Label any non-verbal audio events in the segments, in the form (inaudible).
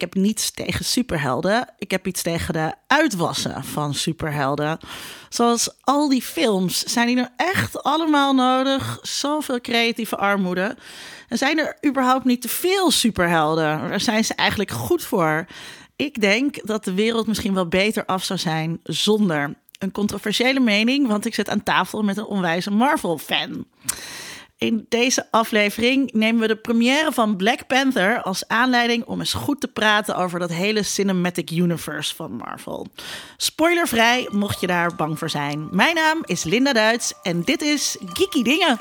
ik heb niets tegen superhelden. Ik heb iets tegen de uitwassen van superhelden. Zoals al die films. Zijn die nou echt allemaal nodig? Zoveel creatieve armoede. En zijn er überhaupt niet te veel superhelden? Daar zijn ze eigenlijk goed voor. Ik denk dat de wereld misschien wel beter af zou zijn zonder. Een controversiële mening, want ik zit aan tafel met een onwijze Marvel-fan. In deze aflevering nemen we de première van Black Panther als aanleiding om eens goed te praten over dat hele cinematic universe van Marvel. Spoilervrij, mocht je daar bang voor zijn. Mijn naam is Linda Duits en dit is Geeky Dingen.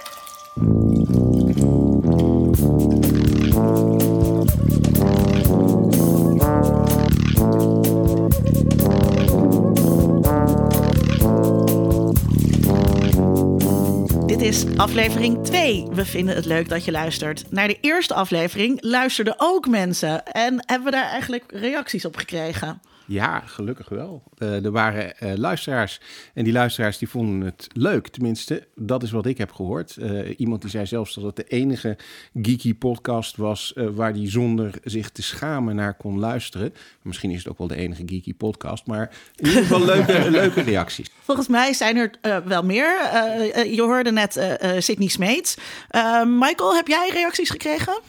Dit is aflevering 2. We vinden het leuk dat je luistert. Naar de eerste aflevering luisterden ook mensen. En hebben we daar eigenlijk reacties op gekregen? Ja, gelukkig wel. Uh, er waren uh, luisteraars en die luisteraars die vonden het leuk. Tenminste, dat is wat ik heb gehoord. Uh, iemand die zei zelfs dat het de enige geeky podcast was waar die zonder zich te schamen naar kon luisteren. Misschien is het ook wel de enige geeky podcast, maar in ieder geval leuke, (laughs) leuke reacties. Volgens mij zijn er wel meer. je hoorde net Sydney Smeets. Michael, heb jij reacties gekregen?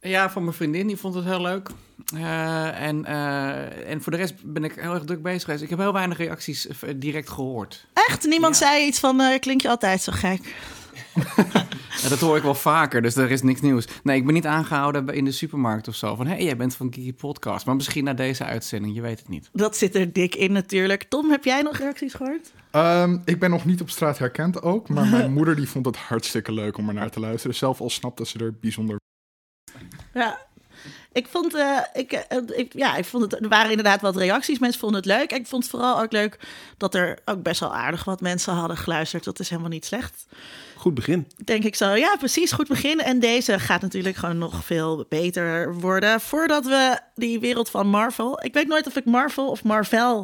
Ja, van mijn vriendin, die vond het heel leuk. Uh, en, uh, en voor de rest ben ik heel erg druk bezig geweest. Ik heb heel weinig reacties uh, direct gehoord. Echt? Niemand ja. zei iets van, klink je altijd zo gek? (laughs) ja, dat hoor ik wel vaker, dus er is niks nieuws. Nee, ik ben niet aangehouden in de supermarkt of zo. Van, hé, hey, jij bent van Geeky Podcast. Maar misschien na deze uitzending, je weet het niet. Dat zit er dik in natuurlijk. Tom, heb jij nog reacties gehoord? Um, ik ben nog niet op straat herkend ook. Maar mijn (laughs) moeder die vond het hartstikke leuk om er naar te luisteren. Zelf al snapte ze er bijzonder... Ja, ik vond, uh, ik, uh, ik, ja, ik vond het, er waren inderdaad wat reacties. Mensen vonden het leuk. Ik vond het vooral ook leuk dat er ook best wel aardig wat mensen hadden geluisterd. Dat is helemaal niet slecht. Goed begin. Denk ik zo. Ja, precies. Goed begin. En deze gaat natuurlijk gewoon nog veel beter worden. Voordat we die wereld van Marvel. Ik weet nooit of ik Marvel of Marvel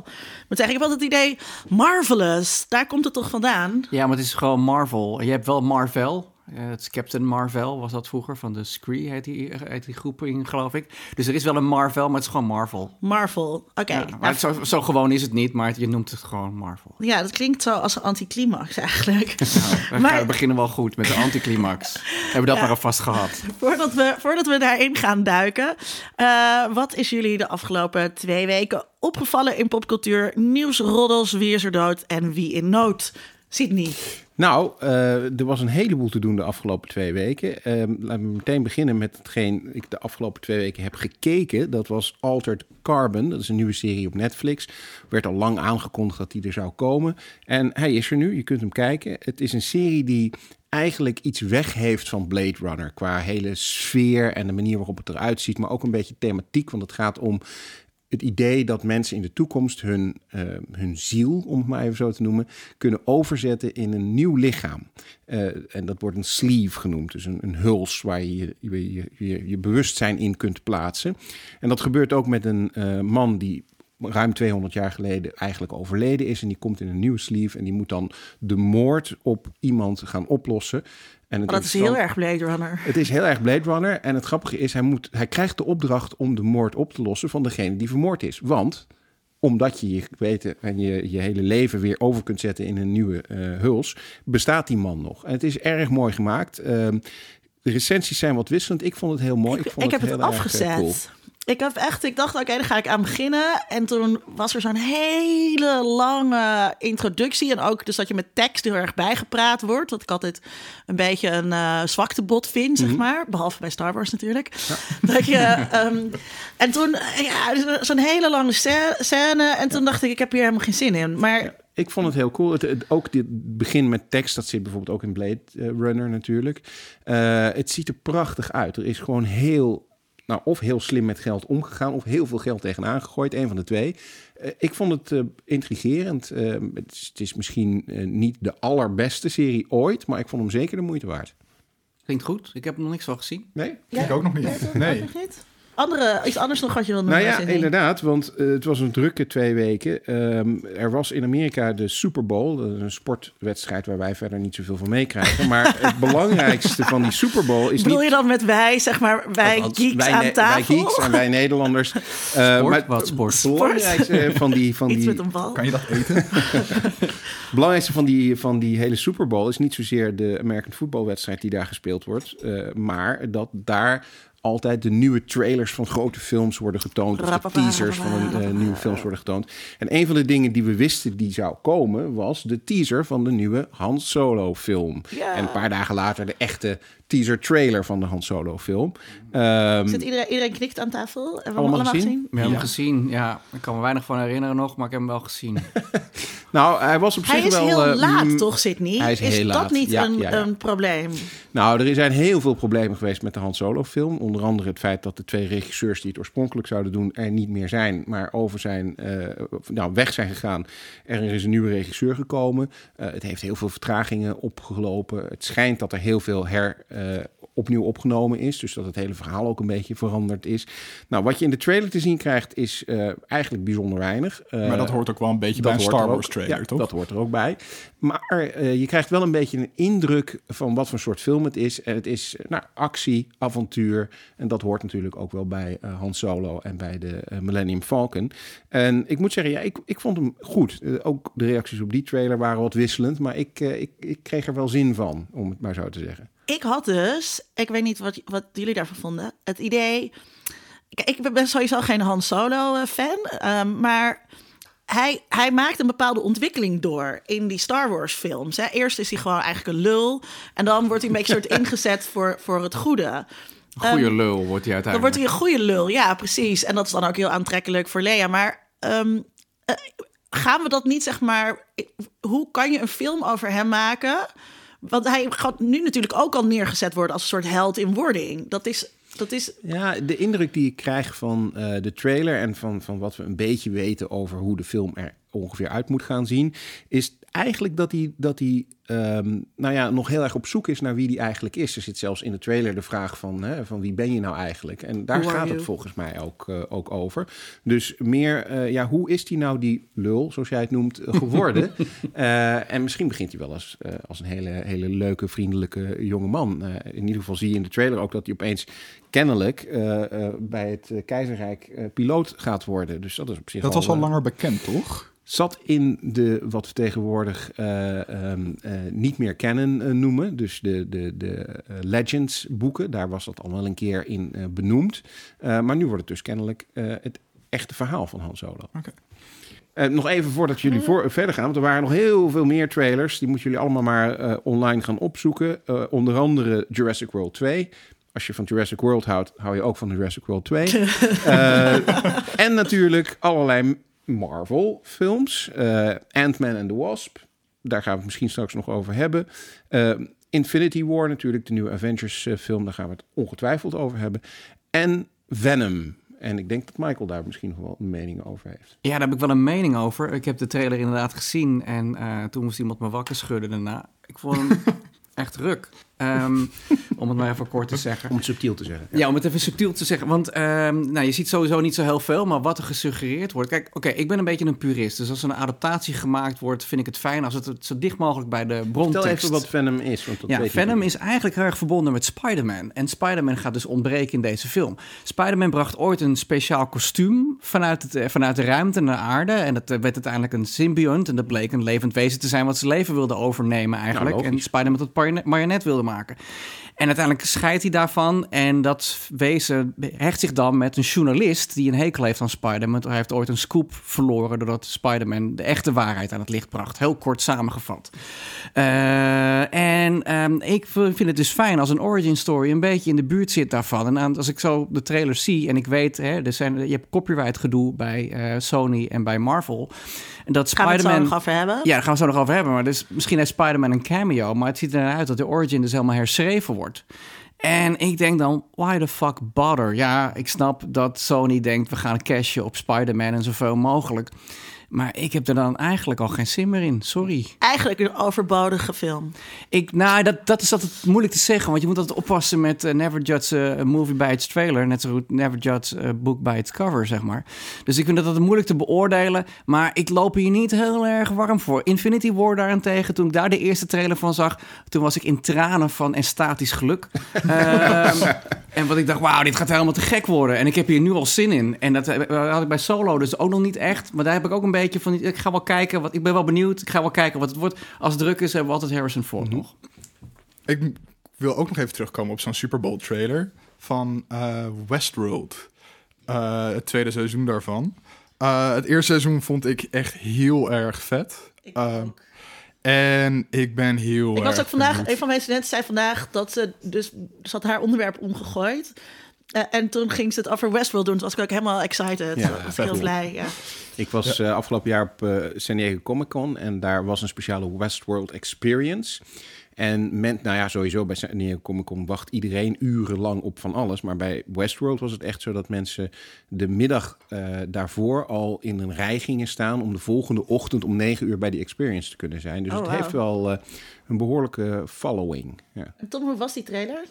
moet zeggen. Ik heb altijd het idee. Marvelous. Daar komt het toch vandaan? Ja, maar het is gewoon Marvel. Je hebt wel Marvel. Uh, het is Captain Marvel was dat vroeger, van de Scree heet die, heet die groep in, geloof ik. Dus er is wel een Marvel, maar het is gewoon Marvel. Marvel, oké. Okay. Ja, nou, zo, zo, gewoon is het niet, maar je noemt het gewoon Marvel. Ja, dat klinkt zo als een anticlimax eigenlijk. (laughs) Nou, maar... we beginnen wel goed met de anticlimax. (laughs) Hebben we dat ja. maar alvast gehad. Voordat we, voordat we daarin gaan duiken. Uh, wat is jullie de afgelopen twee weken opgevallen in popcultuur? Nieuwsroddels, wie is er dood en wie in nood? Sydney. Nou, uh, er was een heleboel te doen de afgelopen twee weken. Uh, laten we meteen beginnen met hetgeen ik de afgelopen twee weken heb gekeken. Dat was Altered Carbon. Dat is een nieuwe serie op Netflix. Werd al lang aangekondigd dat die er zou komen. En hij is er nu, je kunt hem kijken. Het is een serie die eigenlijk iets weg heeft van Blade Runner. Qua hele sfeer en de manier waarop het eruit ziet. Maar ook een beetje thematiek, want het gaat om het idee dat mensen in de toekomst hun, uh, hun ziel, om het maar even zo te noemen, kunnen overzetten in een nieuw lichaam. Uh, en dat wordt een sleeve genoemd, dus een, een huls waar je je, je, je je, bewustzijn in kunt plaatsen. En dat gebeurt ook met een uh, man die ruim 200 jaar geleden eigenlijk overleden is. En die komt in een nieuwe sleeve en die moet dan de moord op iemand gaan oplossen. En het dat is heel erg Blade Runner. Het is heel erg Blade Runner. En het grappige is, hij, moet, hij krijgt de opdracht om de moord op te lossen van degene die vermoord is. Want omdat je je weten en je, je hele leven weer over kunt zetten in een nieuwe uh, huls, bestaat die man nog. En het is erg mooi gemaakt. Uh, de recensies zijn wat wisselend. Ik vond het heel mooi. Ik, ik, vond ik het heb het afgezet. Cool. Ik heb echt, ik dacht, oké, okay, dan ga ik aan beginnen. En toen was er zo'n hele lange introductie. En ook dus dat je met tekst heel erg bijgepraat wordt. Wat ik altijd een beetje een uh, zwaktebod vind, zeg mm -hmm. maar. Behalve bij Star Wars natuurlijk. Ja. (laughs) Dat je, um, (laughs) en toen, ja, zo'n hele lange scène. En toen dacht ik, ik heb hier helemaal geen zin in. Maar... Ja. Ik vond het heel cool. Het, het, ook dit begin met tekst, dat zit bijvoorbeeld ook in Blade Runner natuurlijk. Uh, het ziet er prachtig uit. Er is gewoon heel nou, of heel slim met geld omgegaan, of heel veel geld tegenaan gegooid. Een van de twee. Uh, ik vond het uh, intrigerend. Uh, het, is, het, is, misschien niet de allerbeste serie ooit, maar ik vond hem zeker de moeite waard. Klinkt goed. Ik heb er nog niks van gezien. Nee? Ja, ik ook nog niet. Nee. Andere, iets anders nog wat je wil Nou ja, inderdaad, want eh, het was een drukke twee weken. Ehm, er was in Amerika de Super Bowl, dat is een sportwedstrijd waar wij verder niet zoveel van meekrijgen. Maar (laughs) het belangrijkste van die Super Bowl is Bedoel niet... je dan met wij, zeg maar, wij geeks wij, aan tafel? Wij geeks en wij (laughs) Nederlanders. Eh, maar Wat sport? Het belangrijkste van die, van Iets die, met een bal. Kan je dat eten? Het (laughs) belangrijkste van die, van die hele Super Bowl is niet zozeer de American voetbalwedstrijd die daar gespeeld wordt, eh, maar dat daar altijd de nieuwe trailers van grote films worden getoond. Of de teasers van een, eh, nieuwe films worden getoond. En een van de dingen die we wisten die zou komen, was de teaser van de nieuwe Han Solo film. Ja. En een paar dagen later de echte teaser trailer van de Han Solo film. Ehm, Zit iedereen, iedereen knikt aan tafel? Hebben we hem Allemaal allemaal gezien? gezien? We hebben Ja. hem gezien, ja. Ik kan me weinig van herinneren nog, maar ik heb hem wel gezien. (laughs) nou, hij was op Hij zich is wel... heel eh, laat, mm, toch, hij is heel dat laat. niet Ja, een, ja, ja. een probleem? Nou, er zijn heel veel problemen geweest met de Han Solo film. Onder andere het feit dat de twee regisseurs die het oorspronkelijk zouden doen er niet meer zijn, maar over zijn, eh, nou, weg zijn gegaan. Er is een nieuwe regisseur gekomen. Eh, het heeft heel veel vertragingen opgelopen. Het schijnt dat er heel veel her, eh, opnieuw opgenomen is, dus dat het hele verhaal ook een beetje veranderd is. Nou, wat je in de trailer te zien krijgt is eh, eigenlijk bijzonder weinig. Eh, maar dat hoort ook wel een beetje bij een Star Wars ook- trailer, ja, toch? Dat hoort er ook bij. Maar je krijgt wel een beetje een indruk van wat voor soort film het is. En het is nou, actie, avontuur. En dat hoort natuurlijk ook wel bij Han Solo en bij de Millennium Falcon. En ik moet zeggen, ja, ik, ik vond hem goed. Ook de reacties op die trailer waren wat wisselend. Maar ik, ik, ik kreeg er wel zin van, om het maar zo te zeggen. Ik had dus, ik weet niet wat, wat jullie daarvan vonden, het idee... Kijk, ik ben sowieso geen Han Solo-fan, ehm, maar hij, hij maakt een bepaalde ontwikkeling door in die Star Wars-films. Hè. Eerst is hij gewoon eigenlijk een lul en dan wordt hij een beetje soort (laughs) ingezet voor, voor het goede. Goeie lul wordt hij Dan uiteindelijk. wordt hij een goede lul, ja, precies. En dat is dan ook heel aantrekkelijk voor Lea. Maar ehm, eh, gaan we dat niet, zeg maar... Hoe kan je een film over hem maken? Want hij gaat nu natuurlijk ook al neergezet worden... als een soort held in wording. Dat is... Dat is Ja, de indruk die ik krijg van eh, de trailer en van, van wat we een beetje weten over hoe de film er ongeveer uit moet gaan zien, is eigenlijk dat hij, dat hij ehm, nou ja, nog heel erg op zoek is naar wie die eigenlijk is. Er zit zelfs in de trailer de vraag van, hè, van wie ben je nou eigenlijk? En daar gaat het volgens mij ook, eh, ook over. Dus meer, eh, ja, hoe is die nou die lul, zoals jij het noemt, eh, geworden? (laughs) Eh, en misschien begint hij wel als, eh, als een hele, hele leuke, vriendelijke jonge man. Eh, in ieder geval zie je in de trailer ook dat hij opeens kennelijk eh, eh, bij het keizerrijk eh, piloot gaat worden. Dus dat is op zich Dat was al langer bekend, toch? Zat in de wat we tegenwoordig eh, ehm, eh, niet meer kennen eh, noemen. Dus de, de, de Legends boeken. Daar was dat al wel een keer in eh, benoemd. Eh, maar nu wordt het dus kennelijk eh, het echte verhaal van Han Solo. Oké. Eh, nog even voordat jullie voor, verder gaan, want er waren nog heel veel meer trailers. Die moeten jullie allemaal maar eh, online gaan opzoeken. Eh, onder andere Jurassic World 2. Als je van Jurassic World houdt, hou je ook van Jurassic World 2. (laughs) Eh, en natuurlijk allerlei Marvel-films. Eh, Ant-Man and the Wasp. Daar gaan we het misschien straks nog over hebben. Eh, Infinity War natuurlijk, de nieuwe Avengers-film. Daar gaan we het ongetwijfeld over hebben. En Venom. En ik denk dat Michael daar misschien nog wel een mening over heeft. Ja, daar heb ik wel een mening over. Ik heb de trailer inderdaad gezien en eh, toen moest iemand me wakker schudden daarna. Ik vond hem (laughs) echt ruk. Ehm, (laughs) om het maar even kort te zeggen. Om het subtiel te zeggen. Ja, om het even subtiel te zeggen. Want ehm, nou, je ziet sowieso niet zo heel veel, maar wat er gesuggereerd wordt. Kijk, oké, ik ben een beetje een purist. Dus als er een adaptatie gemaakt wordt, vind ik het fijn als het zo dicht mogelijk bij de brontekst... Vertel even wat Venom is. Want dat Ja, Venom is eigenlijk heel erg verbonden met Spider-Man. En Spider-Man gaat dus ontbreken in deze film. Spider-Man bracht ooit een speciaal kostuum vanuit, het, eh, vanuit de ruimte naar aarde. En dat eh, werd uiteindelijk een symbiont. En dat bleek een levend wezen te zijn wat zijn leven wilde overnemen eigenlijk. Nou, en. Spider-Man tot marionet- marionet wilde maken. En uiteindelijk scheidt hij daarvan. En dat wezen hecht zich dan met een journalist die een hekel heeft aan Spider-Man. Hij heeft ooit een scoop verloren doordat Spider-Man de echte waarheid aan het licht bracht. Heel kort samengevat. Eh, en ehm, ik vind het dus fijn als een origin story een beetje in de buurt zit daarvan. En als ik zo de trailer zie en ik weet, hè, er zijn, je hebt copyright gedoe bij eh, Sony en bij Marvel. En dat gaan we het zo Spider-Man... nog over hebben. Ja, daar gaan we het zo nog over hebben. Maar dus, misschien heeft Spider-Man een cameo. Maar het ziet er uit dat de origin dus helemaal herschreven wordt. En ik denk dan, why the fuck bother? Ja, ik snap dat Sony denkt, we gaan cashen op Spider-Man en zoveel mogelijk. Maar ik heb er dan eigenlijk al geen zin meer in. Sorry. Eigenlijk een overbodige film. Ik, nou, dat, dat is altijd moeilijk te zeggen. Want je moet altijd oppassen met eh, never judge eh, a movie by its trailer. Net zo goed never judge a book by its cover, zeg maar. Dus ik vind dat altijd moeilijk te beoordelen. Maar ik loop hier niet heel erg warm voor. Infinity War daarentegen, toen ik daar de eerste trailer van zag... toen was ik in tranen van estatisch geluk. (laughs) Ehm, en wat ik dacht, wauw, dit gaat helemaal te gek worden. En ik heb hier nu al zin in. En dat eh, had ik bij Solo dus ook nog niet echt. Maar daar heb ik ook een beetje van... Ik ga wel kijken, wat, ik ben wel benieuwd. Ik ga wel kijken wat het wordt. Als het druk is, hebben we altijd Harrison Ford nog. Ik wil ook nog even terugkomen op zo'n Super Bowl trailer van eh, Westworld. Eh, het tweede seizoen daarvan. Eh, het eerste seizoen vond ik echt heel erg vet. Eh, en ik ben heel Ik was erg ook vandaag, benieuwd. een van mijn studenten zei vandaag dat ze dus ze had haar onderwerp omgegooid. Eh, en toen ging ze het over Westworld doen. Toen was ik ook helemaal excited. Ja, was heel blij. Ja. Ik was eh, afgelopen jaar op eh, San Diego Comic Con en daar was een speciale Westworld Experience. En men, nou ja, sowieso bij San Diego Comic Con wacht iedereen urenlang op van alles. Maar bij Westworld was het echt zo dat mensen de middag eh, daarvoor al in een rij gingen staan om de volgende ochtend om negen uur bij die experience te kunnen zijn. Dus Oh, het heeft wel eh, een behoorlijke following. Ja. En Tom, hoe was die trailer?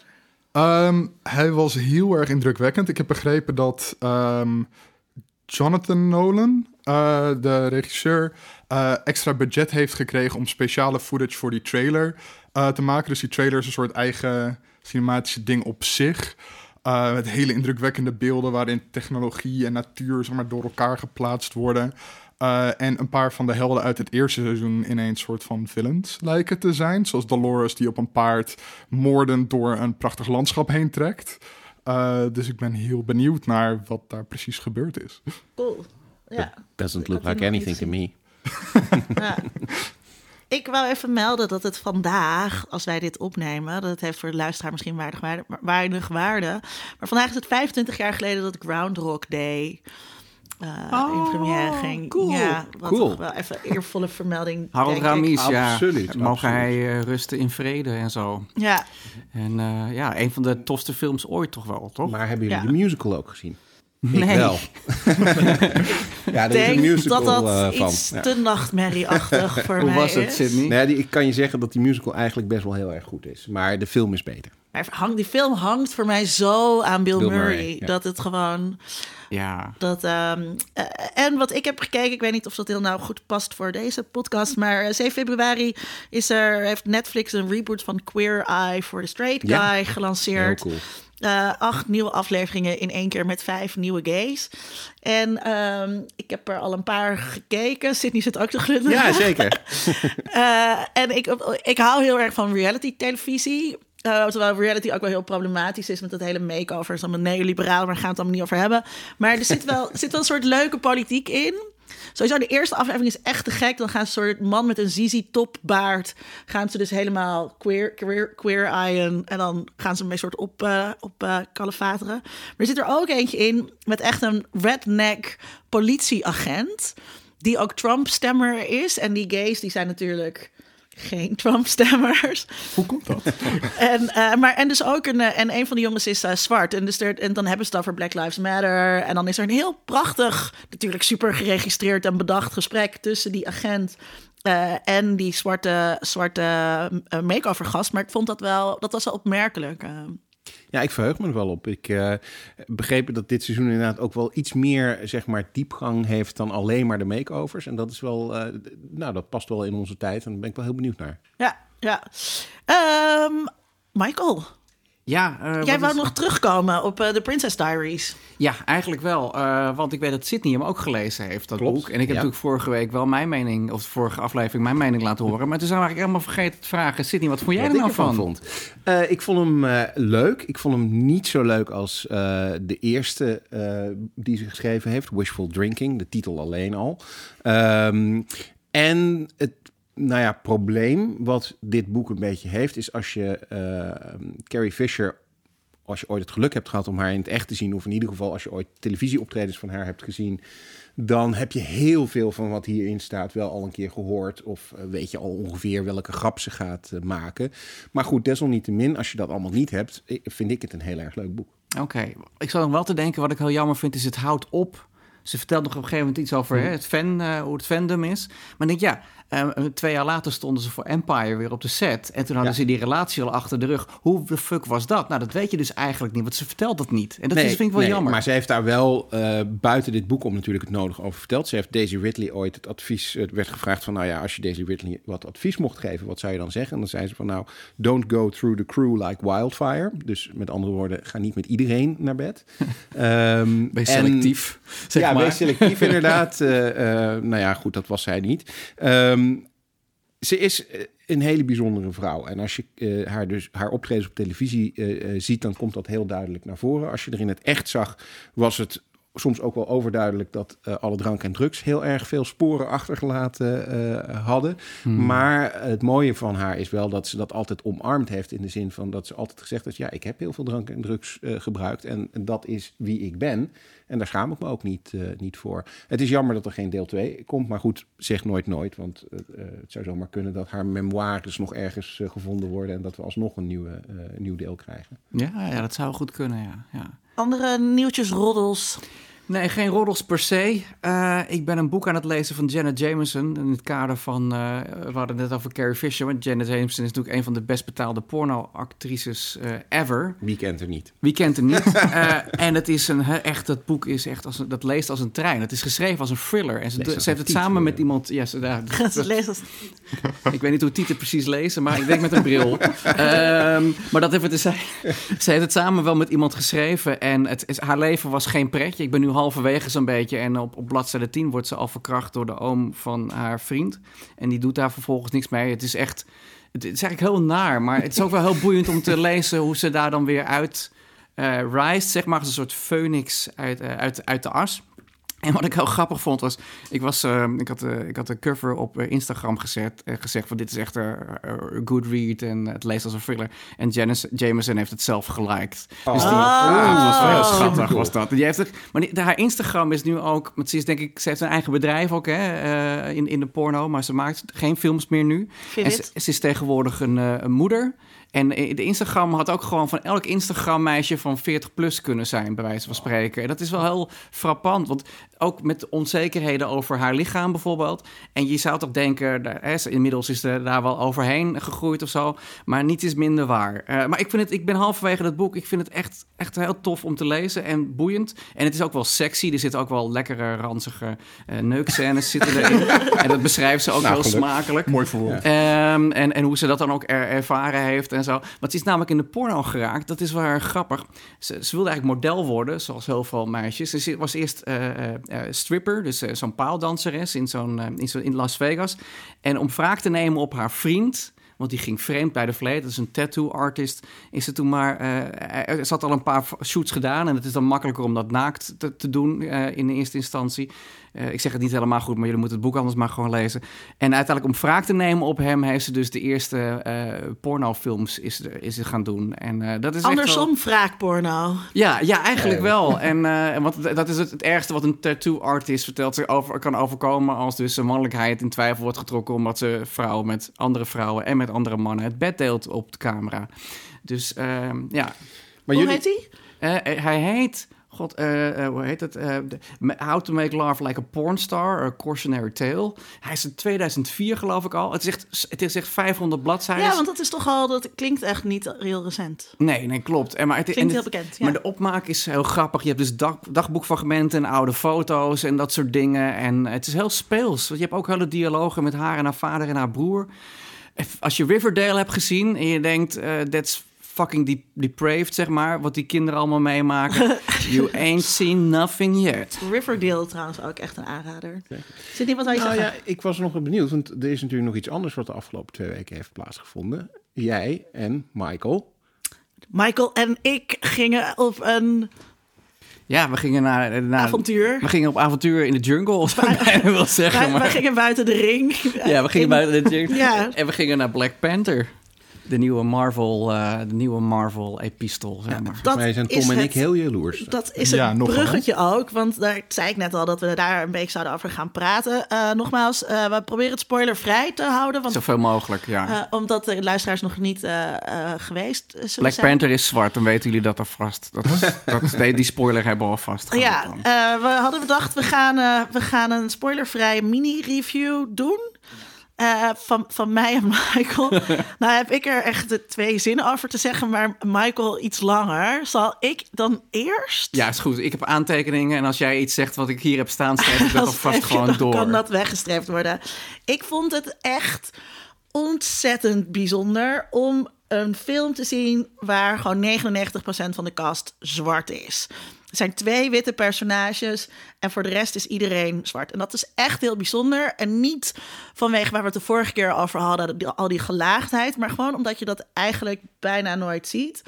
Ehm, hij was heel erg indrukwekkend. Ik heb begrepen dat ehm, Jonathan Nolan, eh, de regisseur, eh, extra budget heeft gekregen om speciale footage voor die trailer eh, te maken. Dus die trailer is een soort eigen cinematische ding op zich. Met hele indrukwekkende beelden waarin technologie en natuur zeg maar, door elkaar geplaatst worden. Eh, en een paar van de helden uit het eerste seizoen ineens soort van villains lijken te zijn. Zoals Dolores die op een paard moordend door een prachtig landschap heen trekt. Eh, dus ik ben heel benieuwd naar wat daar precies gebeurd is. Cool. Ja. Doesn't Ik look like anything to me. (laughs) ja. Ik wou even melden dat het vandaag, als wij dit opnemen, dat het heeft voor de luisteraar misschien weinig waarde, maar weinig waarde. Maar vandaag is het 25 jaar geleden dat Groundhog Day eh, in Oh, première ging. cool. Ja, wat Cool. toch wel even eervolle vermelding. (laughs) Harold. Ramis, ja. Absoluut, Mogen absoluut. hij eh, rusten in vrede en zo. Ja, En eh, ja, een van de tofste films ooit toch wel, toch? Maar hebben jullie Ja. de musical ook gezien? Nee. Ik wel. (laughs) ja, is een denk musical dat dat eh, van. iets Ja. te nachtmerrieachtig (laughs) voor Hoe mij was het, is. Sydney? Nou ja, die, ik kan je zeggen dat die musical eigenlijk best wel heel erg goed is. Maar de film is beter. Maar hang, die film hangt voor mij zo aan Bill, Bill Murray, Murray, ja. dat het gewoon Ja. Dat, ehm, eh, en wat ik heb gekeken, ik weet niet of dat heel nou goed past voor deze podcast, maar eh, 7 februari is er, heeft Netflix een reboot van Queer Eye for the Straight Ja. Guy Heel gelanceerd. cool. Eh, acht nieuwe afleveringen in één keer met vijf nieuwe gays. En ehm, ik heb er al een paar gekeken. Sydney zit ook te glunderen. Ja, zeker. (laughs) Eh, en ik, ik hou heel erg van reality-televisie. Eh, terwijl reality ook wel heel problematisch is met dat hele makeover. Het is allemaal neoliberaal, maar daar gaan we het allemaal niet over hebben. Maar er zit wel, er (laughs) zit wel een soort leuke politiek in. Sowieso, de eerste aflevering is echt te gek. Dan gaan een soort man met een Zizi-topbaard... gaan ze dus helemaal queer, queer, queer-eyen. En dan gaan ze mee soort op, eh op eh, kalefateren. Maar er zit er ook eentje in met echt een redneck politieagent... die ook Trump-stemmer is. En die gays, die zijn natuurlijk geen Trump-stemmers. Hoe komt dat? (laughs) En, eh, maar, en dus ook een, eh, en een van die jongens is eh, zwart. En, dus er, en dan hebben ze het over Black Lives Matter. En dan is er een heel prachtig, natuurlijk super geregistreerd en bedacht gesprek tussen die agent. en die zwarte, zwarte makeover gast. Maar ik vond dat wel, dat was wel opmerkelijk. Ja, ik verheug me er wel op. Ik eh begreep dat dit seizoen inderdaad ook wel iets meer zeg maar, diepgang heeft dan alleen maar de makeovers. En dat is wel, eh, nou, dat past wel in onze tijd. En daar ben ik wel heel benieuwd naar. ja, ja. Ehm, Michael, Ja, eh, jij wou is- nog terugkomen op eh, de Princess Diaries. ja, eigenlijk wel. eh, want ik weet dat Sydney hem ook gelezen heeft, dat Klopt, boek. En ik heb ja. natuurlijk vorige week wel mijn mening, of de vorige aflevering mijn mening laten horen. Maar toen zijn we eigenlijk helemaal vergeten te vragen. Sydney, wat vond jij Wat er nou van? vond. Eh, ik vond hem eh, leuk. Ik vond hem niet zo leuk als eh, de eerste eh, die ze geschreven heeft, Wishful Drinking, de titel alleen al. Ehm, en het nou ja, probleem wat dit boek een beetje heeft, is als je eh, Carrie Fisher, als je ooit het geluk hebt gehad om haar in het echt te zien, of in ieder geval als je ooit televisieoptredens van haar hebt gezien, dan heb je heel veel van wat hierin staat wel al een keer gehoord. Of eh, weet je al ongeveer welke grap ze gaat eh, maken. Maar goed, desalniettemin, als je dat allemaal niet hebt, vind ik het een heel erg leuk boek. Oké, ik zat nog wel te denken, wat ik heel jammer vind, is het houdt op Ze vertelt nog op een gegeven moment iets over hè, het fan, eh, hoe het fandom is. Maar ik denk, ja, eh, twee jaar later stonden ze voor Empire weer op de set. En toen hadden Ja. ze die relatie al achter de rug. Hoe de fuck was dat? Nou, dat weet je dus eigenlijk niet, want ze vertelt dat niet. En dat is, vind ik wel nee, jammer. Maar ze heeft daar wel eh, buiten dit boek om natuurlijk het nodige over verteld. Ze heeft Daisy Ridley ooit het advies, het werd gevraagd van, nou ja, als je Daisy Ridley wat advies mocht geven, wat zou je dan zeggen? En dan zei ze van, nou, don't go through the crew like wildfire. Dus met andere woorden, ga niet met iedereen naar bed. (laughs) Ehm, Wees en- selectief, zeg ja, maar. wees selectief (laughs) inderdaad. Eh, eh, nou ja, goed, dat was zij niet. Ehm, ze is eh, een hele bijzondere vrouw. En als je haar, dus, haar optredens op televisie ziet, dan komt dat heel duidelijk naar voren. Als je er in het echt zag, was het soms ook wel overduidelijk dat alle drank en drugs heel erg veel sporen achtergelaten hadden. Maar het mooie van haar is wel dat ze dat altijd omarmd heeft. In de zin van dat ze altijd gezegd heeft: Ja, ik heb heel veel drank en drugs gebruikt. En dat is wie ik ben. En daar schaam ik me ook niet, eh, niet voor. Het is jammer dat er geen deel 2 komt. Maar goed, zeg nooit nooit. Want eh, eh, het zou zomaar kunnen dat haar memoires nog ergens gevonden worden. En dat we alsnog een, nieuwe, eh, een nieuw deel krijgen. Ja, ja, dat zou goed kunnen, ja. ja. Andere nieuwtjes, roddels. Nee, geen roddels per se. Eh, ik ben een boek aan het lezen van Janet Jameson. In het kader van. eh, we hadden het net over Carrie Fisher. Want Janet Jameson is natuurlijk een van de best betaalde porno-actrices eh, ever. Wie kent er niet? Wie kent hem niet? (laughs) Eh, en het is een hè, echt, dat boek is echt als dat leest als een trein. Het is geschreven als een thriller. En ze, ze heeft het samen titel, met iemand. Ja, ze, (laughs) daar, Ze leest als- (laughs) ik weet niet hoe Tieten precies lezen, maar ik denk met een bril. Ehm, maar dat even te zijn. Ze heeft het samen wel met iemand geschreven. En het is, haar leven was geen pretje. Ik ben nu halverwege zo'n beetje. En op, op bladzijde 10 wordt ze al verkracht door de oom van haar vriend. En die doet daar vervolgens niks mee. Het is echt. Het is eigenlijk heel naar. Maar het is ook wel heel boeiend om te (laughs) lezen hoe ze daar dan weer uit eh rijst. Zeg maar als een soort phoenix uit, eh, uit, uit de as. En wat ik heel grappig vond was, ik, was, eh, ik, had, eh, ik had een cover op eh, Instagram gezet, eh, gezegd van dit is echt een good read en het leest als een thriller. En Janice Jameson heeft het zelf geliked. Dus die, Oh. dat was wel heel Oh. schattig was dat. En Die heeft het, maar die, haar Instagram is nu ook, want ze is denk ik, ze heeft een eigen bedrijf ook hè, in, in de porno, maar ze maakt geen films meer nu. En ze, is tegenwoordig een, een moeder. En eh, de Instagram had ook gewoon van elk Instagram-meisje van 40 plus kunnen zijn, bij wijze van spreken. En dat is wel heel frappant, want ook met de onzekerheden over haar lichaam bijvoorbeeld. En je zou toch denken, inmiddels is ze daar wel overheen gegroeid of zo. Maar niets is minder waar. Eh, maar ik, vind het, ik ben halverwege dat boek, ik vind het echt, echt heel tof om te lezen en boeiend. En het is ook wel sexy, er zitten ook wel lekkere, ranzige eh neukscènes zitten erin. (laughs) en dat beschrijft ze ook Nou, heel smakelijk. Mooi verwoord. Ehm, en, en hoe ze dat dan ook er- ervaren heeft en Want ze is namelijk in de porno geraakt. Dat is wel erg grappig. Ze, ze wilde eigenlijk model worden, zoals heel veel meisjes. Ze was eerst eh, eh, eh, stripper, dus zo'n paaldanseres in, zo'n, in, Las Vegas. En om wraak te nemen op haar vriend... Want die ging vreemd bij de vleet. Dat is een tattoo artist. Is ze toen maar. er zat al een paar shoots gedaan. En het is dan makkelijker om dat naakt te, doen in de eerste instantie. Eh, ik zeg het niet helemaal goed, maar jullie moeten het boek anders maar gewoon lezen. En uiteindelijk om wraak te nemen op hem, heeft ze dus de eerste eh, pornofilms is, is ze gaan doen. En eh, dat is echt wel- Andersom wraakporno. ja, ja, eigenlijk wel. En eh, want dat is het, het ergste wat een tattoo artist vertelt zich over, kan overkomen als dus zijn mannelijkheid in twijfel wordt getrokken omdat ze vrouwen met andere vrouwen en met andere mannen het bed deelt op de camera. Dus ehm, ja, Maar Hoe jullie, heet eh, hij heet. God, eh, eh, hoe heet het? Ma- How to Make Love Like a Porn Star, A Cautionary Tale. Hij is in 2004 geloof ik al. Het is echt, het is echt 500 bladzijden. Ja, want dat is toch al, dat klinkt echt niet heel recent. Nee, nee, klopt. En, maar het, Klinkt en heel bekend, ja. Maar de opmaak is heel grappig. Je hebt dus dag, dagboekfragmenten en oude foto's en dat soort dingen. En het is heel speels. Want je hebt ook hele dialogen met haar en haar vader en haar broer. Als je Riverdale hebt gezien en je denkt, that's fucking de- depraved, zeg maar, wat die kinderen allemaal meemaken. (laughs) you ain't seen nothing yet. Riverdale trouwens ook echt een aanrader. Zit niet wat wij nou ja, ik was nog benieuwd, want er is natuurlijk nog iets anders wat de afgelopen twee weken heeft plaatsgevonden. Jij en Michael. Michael en ik gingen op een Ja, we gingen naar, naar avontuur. We gingen op avontuur in de jungle, zou ik (laughs) bijna willen zeggen. Wij, Maar, gingen buiten de ring. ja, we gingen In- buiten de jungle. Ja. En we gingen naar Black Panther. De nieuwe Marvel, eh, de nieuwe Marvel epistel, zeg maar. Dat Volgens mij zijn is Tom en het- ik heel jaloers. Dat is Ja, het nogal. bruggetje ook. Want daar zei ik net al dat we daar een beetje zouden over gaan praten. Eh, nogmaals, eh, we proberen het spoilervrij te houden. Want, Zoveel mogelijk, ja. eh, omdat de luisteraars nog niet eh, eh, geweest zullen Black zijn. Panther is zwart, dan weten jullie dat alvast. Dat, (laughs) dat, nee, die spoiler hebben we alvast Ja, eh, we hadden bedacht, we gaan, eh, we gaan een spoilervrije mini-review doen. Eh, van, van mij en Michael. (laughs) nou heb ik er echt de twee zinnen over te zeggen, maar Michael iets langer. Zal ik dan eerst? Ja, is goed. Ik heb aantekeningen en als jij iets zegt wat ik hier heb staan, schrijf ik (laughs) dat alvast je- gewoon dan door. kan dat weggestreept worden. Ik vond het echt ontzettend bijzonder om een film te zien waar gewoon 99% van de cast zwart is. Zijn twee witte personages en voor de rest is iedereen zwart. En dat is echt heel bijzonder. En niet vanwege waar we het de vorige keer over hadden, al die gelaagdheid, maar gewoon omdat je dat eigenlijk bijna nooit ziet.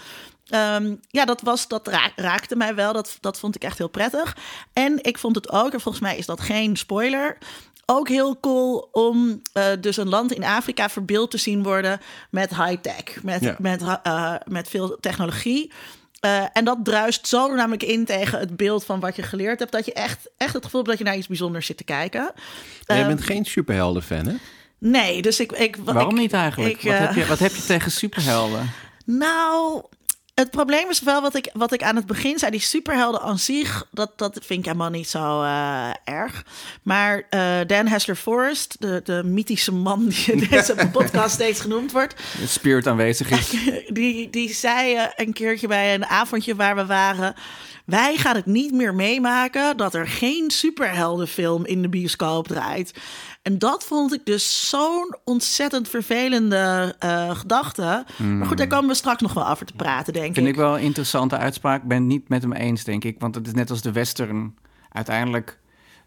Ehm, ja, dat, was, dat ra- raakte mij wel. Dat, dat vond ik echt heel prettig. En ik vond het ook, en volgens mij is dat geen spoiler. Ook heel cool om eh, dus een land in Afrika verbeeld te zien worden met high-tech. Met, Ja. met, eh, met veel technologie. Eh, en dat druist zo namelijk in tegen het beeld van wat je geleerd hebt. Dat je echt, echt het gevoel hebt dat je naar iets bijzonders zit te kijken. Jij Ehm, bent geen superhelden-fan, hè? Nee, dus ik. ik Waarom ik- niet eigenlijk? ik, wat, eh, heb je, wat heb je tegen superhelden? (laughs) Nou, het probleem is wel wat ik, wat ik aan het begin zei. Die superhelden aan zich, dat, dat vind ik helemaal niet zo eh, erg. Maar eh, Dan Hessler Forrest, de, de mythische man die in (laughs) deze podcast steeds genoemd wordt... De spirit aanwezig is. (laughs) die, die zei eh, een keertje bij een avondje waar we waren... Wij gaan het niet meer meemaken dat er geen superheldenfilm in de bioscoop draait. En dat vond ik dus zo'n ontzettend vervelende eh, gedachte. Maar goed, daar komen we straks nog wel over te praten, denk Hmm. Vind ik. ik wel een interessante uitspraak. Ik ben het niet met hem eens, denk ik. Want het is net als de western. Uiteindelijk,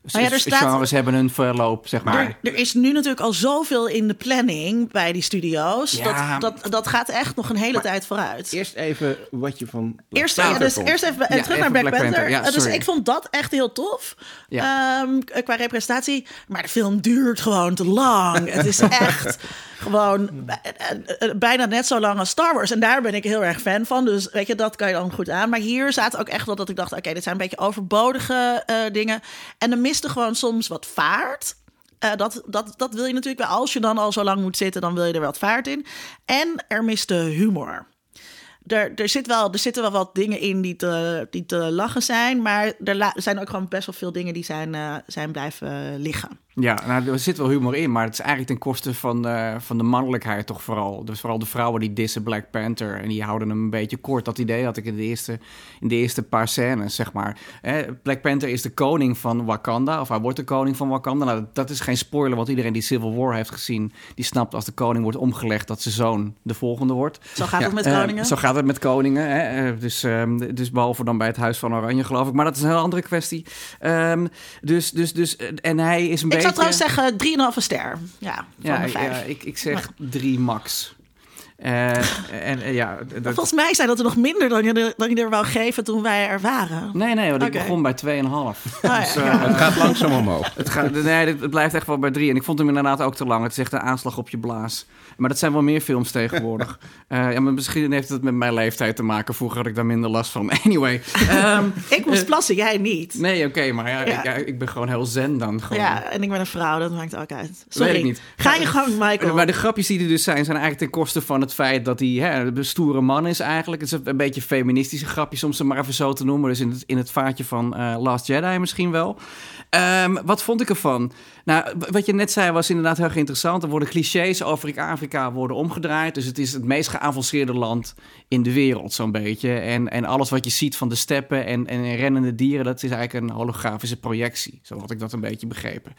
Nou ja, er staat- genres hebben hun verloop, zeg maar. Er, er is nu natuurlijk al zoveel in de planning bij die studio's. Ja. Dat, dat, dat gaat echt nog een hele tijd vooruit. Eerst even wat je van... Eerst, ja, dus eerst even, eh, terug even naar Black, Black Panther. Eh, dus ik vond dat echt heel tof Ja. ehm, k- qua representatie. Maar de film duurt gewoon te lang. Het is (laughs) echt gewoon eh, eh, bijna net zo lang als Star Wars. En daar ben ik heel erg fan van. Dus weet je, dat kan je dan goed aan. Maar hier zaten ook echt wel dat ik dacht... oké, dit zijn een beetje overbodige eh, dingen. En er miste gewoon soms wat vaart. Eh, dat, dat, dat wil je natuurlijk wel. Als je dan al zo lang moet zitten, dan wil je er wat vaart in. En er miste humor. Er, er, zit wel, er zitten wel wat dingen in die te, die te lachen zijn. Maar er, zijn ook gewoon best wel veel dingen die zijn, eh, zijn blijven liggen. Ja, nou, er zit wel humor in, maar het is eigenlijk ten koste van de, van de mannelijkheid toch vooral. Dus vooral de vrouwen die dissen Black Panther en die houden hem een beetje kort. Dat idee had ik in de eerste, in de eerste paar scènes, zeg maar. Hè, Black Panther is de koning van Wakanda, of hij wordt de koning van Wakanda. Nou, dat, dat is geen spoiler, want iedereen die Civil War heeft gezien... die snapt als de koning wordt omgelegd dat zijn zoon de volgende wordt. Zo gaat Ja, het met Eh, koningen. zo gaat het met koningen. Hè? eh, dus, ehm, dus behalve dan bij het Huis van Oranje, geloof ik. Maar dat is een heel andere kwestie. Ehm, dus, dus, dus, eh, en hij is een beetje... zou trouwens zeggen 3,5 ster. Ja, van Ja, de ja, vijf. ik, ik zeg drie max. Eh, en eh, ja, dat- Volgens mij zijn dat er nog minder dan je, er- dan je er wou geven toen wij er waren. nee, nee, want ik begon bij 2,5. ja. Dus, eh, Ja. Het gaat langzaam omhoog. het, gaat, nee, het blijft echt wel bij drie. En ik vond hem inderdaad ook te lang. Het is echt een aanslag op je blaas. Maar dat zijn wel meer films tegenwoordig. (laughs) Eh, ja, maar misschien heeft het met mijn leeftijd te maken. Vroeger had ik daar minder last van. (laughs) Anyway. ehm, Ik moest plassen, jij niet. nee, oké, maar ja, Ja. Ik, ja, ik ben gewoon heel zen dan. Gewoon. Ja, en ik ben een vrouw, dat maakt ook uit. Sorry. Weet ik niet. Ga je gang, Michael. Maar de grapjes die er dus zijn, zijn eigenlijk ten koste van het feit dat hij hè, een stoere man is eigenlijk. Het is een beetje feministische grapjes, om ze maar even zo te noemen. Dus in het, in het vaatje van eh, Last Jedi misschien wel. Ehm, wat vond ik ervan? Nou, wat je net zei was inderdaad heel interessant. Er worden clichés over Afrika worden omgedraaid. Dus het is het meest geavanceerde land in de wereld, zo'n beetje. En, en alles wat je ziet van de steppen en, en rennende dieren... dat is eigenlijk een holografische projectie. Zo had ik dat een beetje begrepen.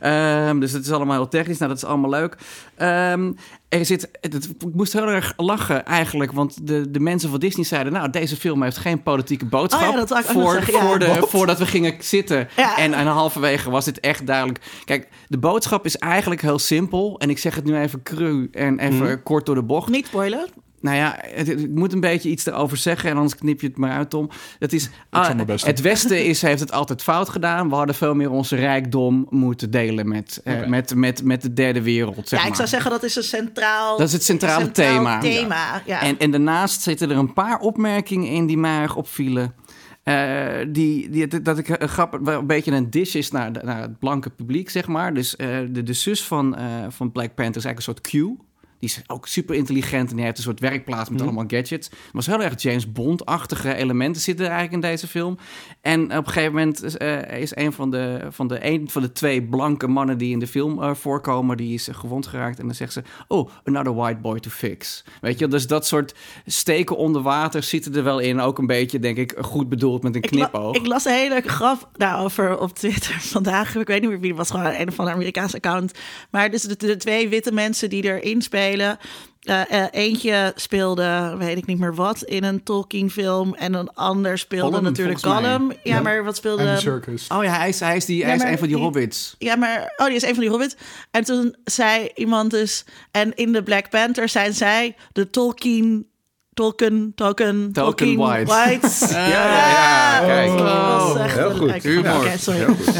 Ehm, dus het is allemaal heel technisch. Nou, dat is allemaal leuk. Ehm, er zit, het, ik moest heel erg lachen eigenlijk, want de, de mensen van Disney zeiden... nou, deze film heeft geen politieke boodschap. Oh ja, dat voor, zeggen, ja. voor de, Wat? voordat we gingen zitten. Ja. En, en halverwege was dit echt duidelijk. Kijk, de boodschap is eigenlijk heel simpel. En ik zeg het nu even cru en even Mhm. kort door de bocht. Niet spoilen. Nou ja, het, ik moet een beetje iets erover zeggen en anders knip je het maar uit, Tom. Het, is, ah, het Westen is, heeft het altijd fout gedaan. We hadden veel meer onze rijkdom moeten delen met, eh, met, met, met de derde wereld. Zeg ja, ik maar. zou zeggen dat is een centraal, Dat is het centrale centraal thema. thema. Ja. En, en daarnaast zitten er een paar opmerkingen in die mij erg opvielen. Eh, die, die, dat ik een grap, wel een beetje een dish is naar, naar het blanke publiek, zeg maar. Dus eh, de, de zus van, eh, van Black Panther is eigenlijk een soort Q. Die is ook super intelligent en die heeft een soort werkplaats met allemaal gadgets. Maar was heel erg James Bond-achtige elementen zitten er eigenlijk in deze film. En op een gegeven moment eh, is een van de, van, de, een van de twee blanke mannen die in de film eh, voorkomen, die is gewond geraakt. En dan zegt ze, oh, another white boy to fix. Weet je, dus dat soort steken onder water zitten er wel in. Ook een beetje, denk ik, goed bedoeld met een Ik, la- knipoog. ik las een hele grap daarover op Twitter (laughs) vandaag. Ik weet niet meer wie het was, gewoon een of andere Amerikaanse account. Maar dus de, de twee witte mensen die erin spelen. Eh, eh, eentje speelde, weet ik niet meer wat, in een Tolkien-film. En een ander speelde Gollum, natuurlijk. Gollum. Ja, maar wat speelde... Circus. Oh ja, hij is, hij is, die, hij is een van die die- hobbits. Ja, maar oh, die is een van die hobbits. En toen zei iemand dus... En in de Black Panther zijn zij de Tolkien... Tolkien, Tolkien, Tolkien whites. whites. (laughs) Ja, ja, kijk. dat was echt heel goed. Humor. grap. Oké, sorry. Heel goed.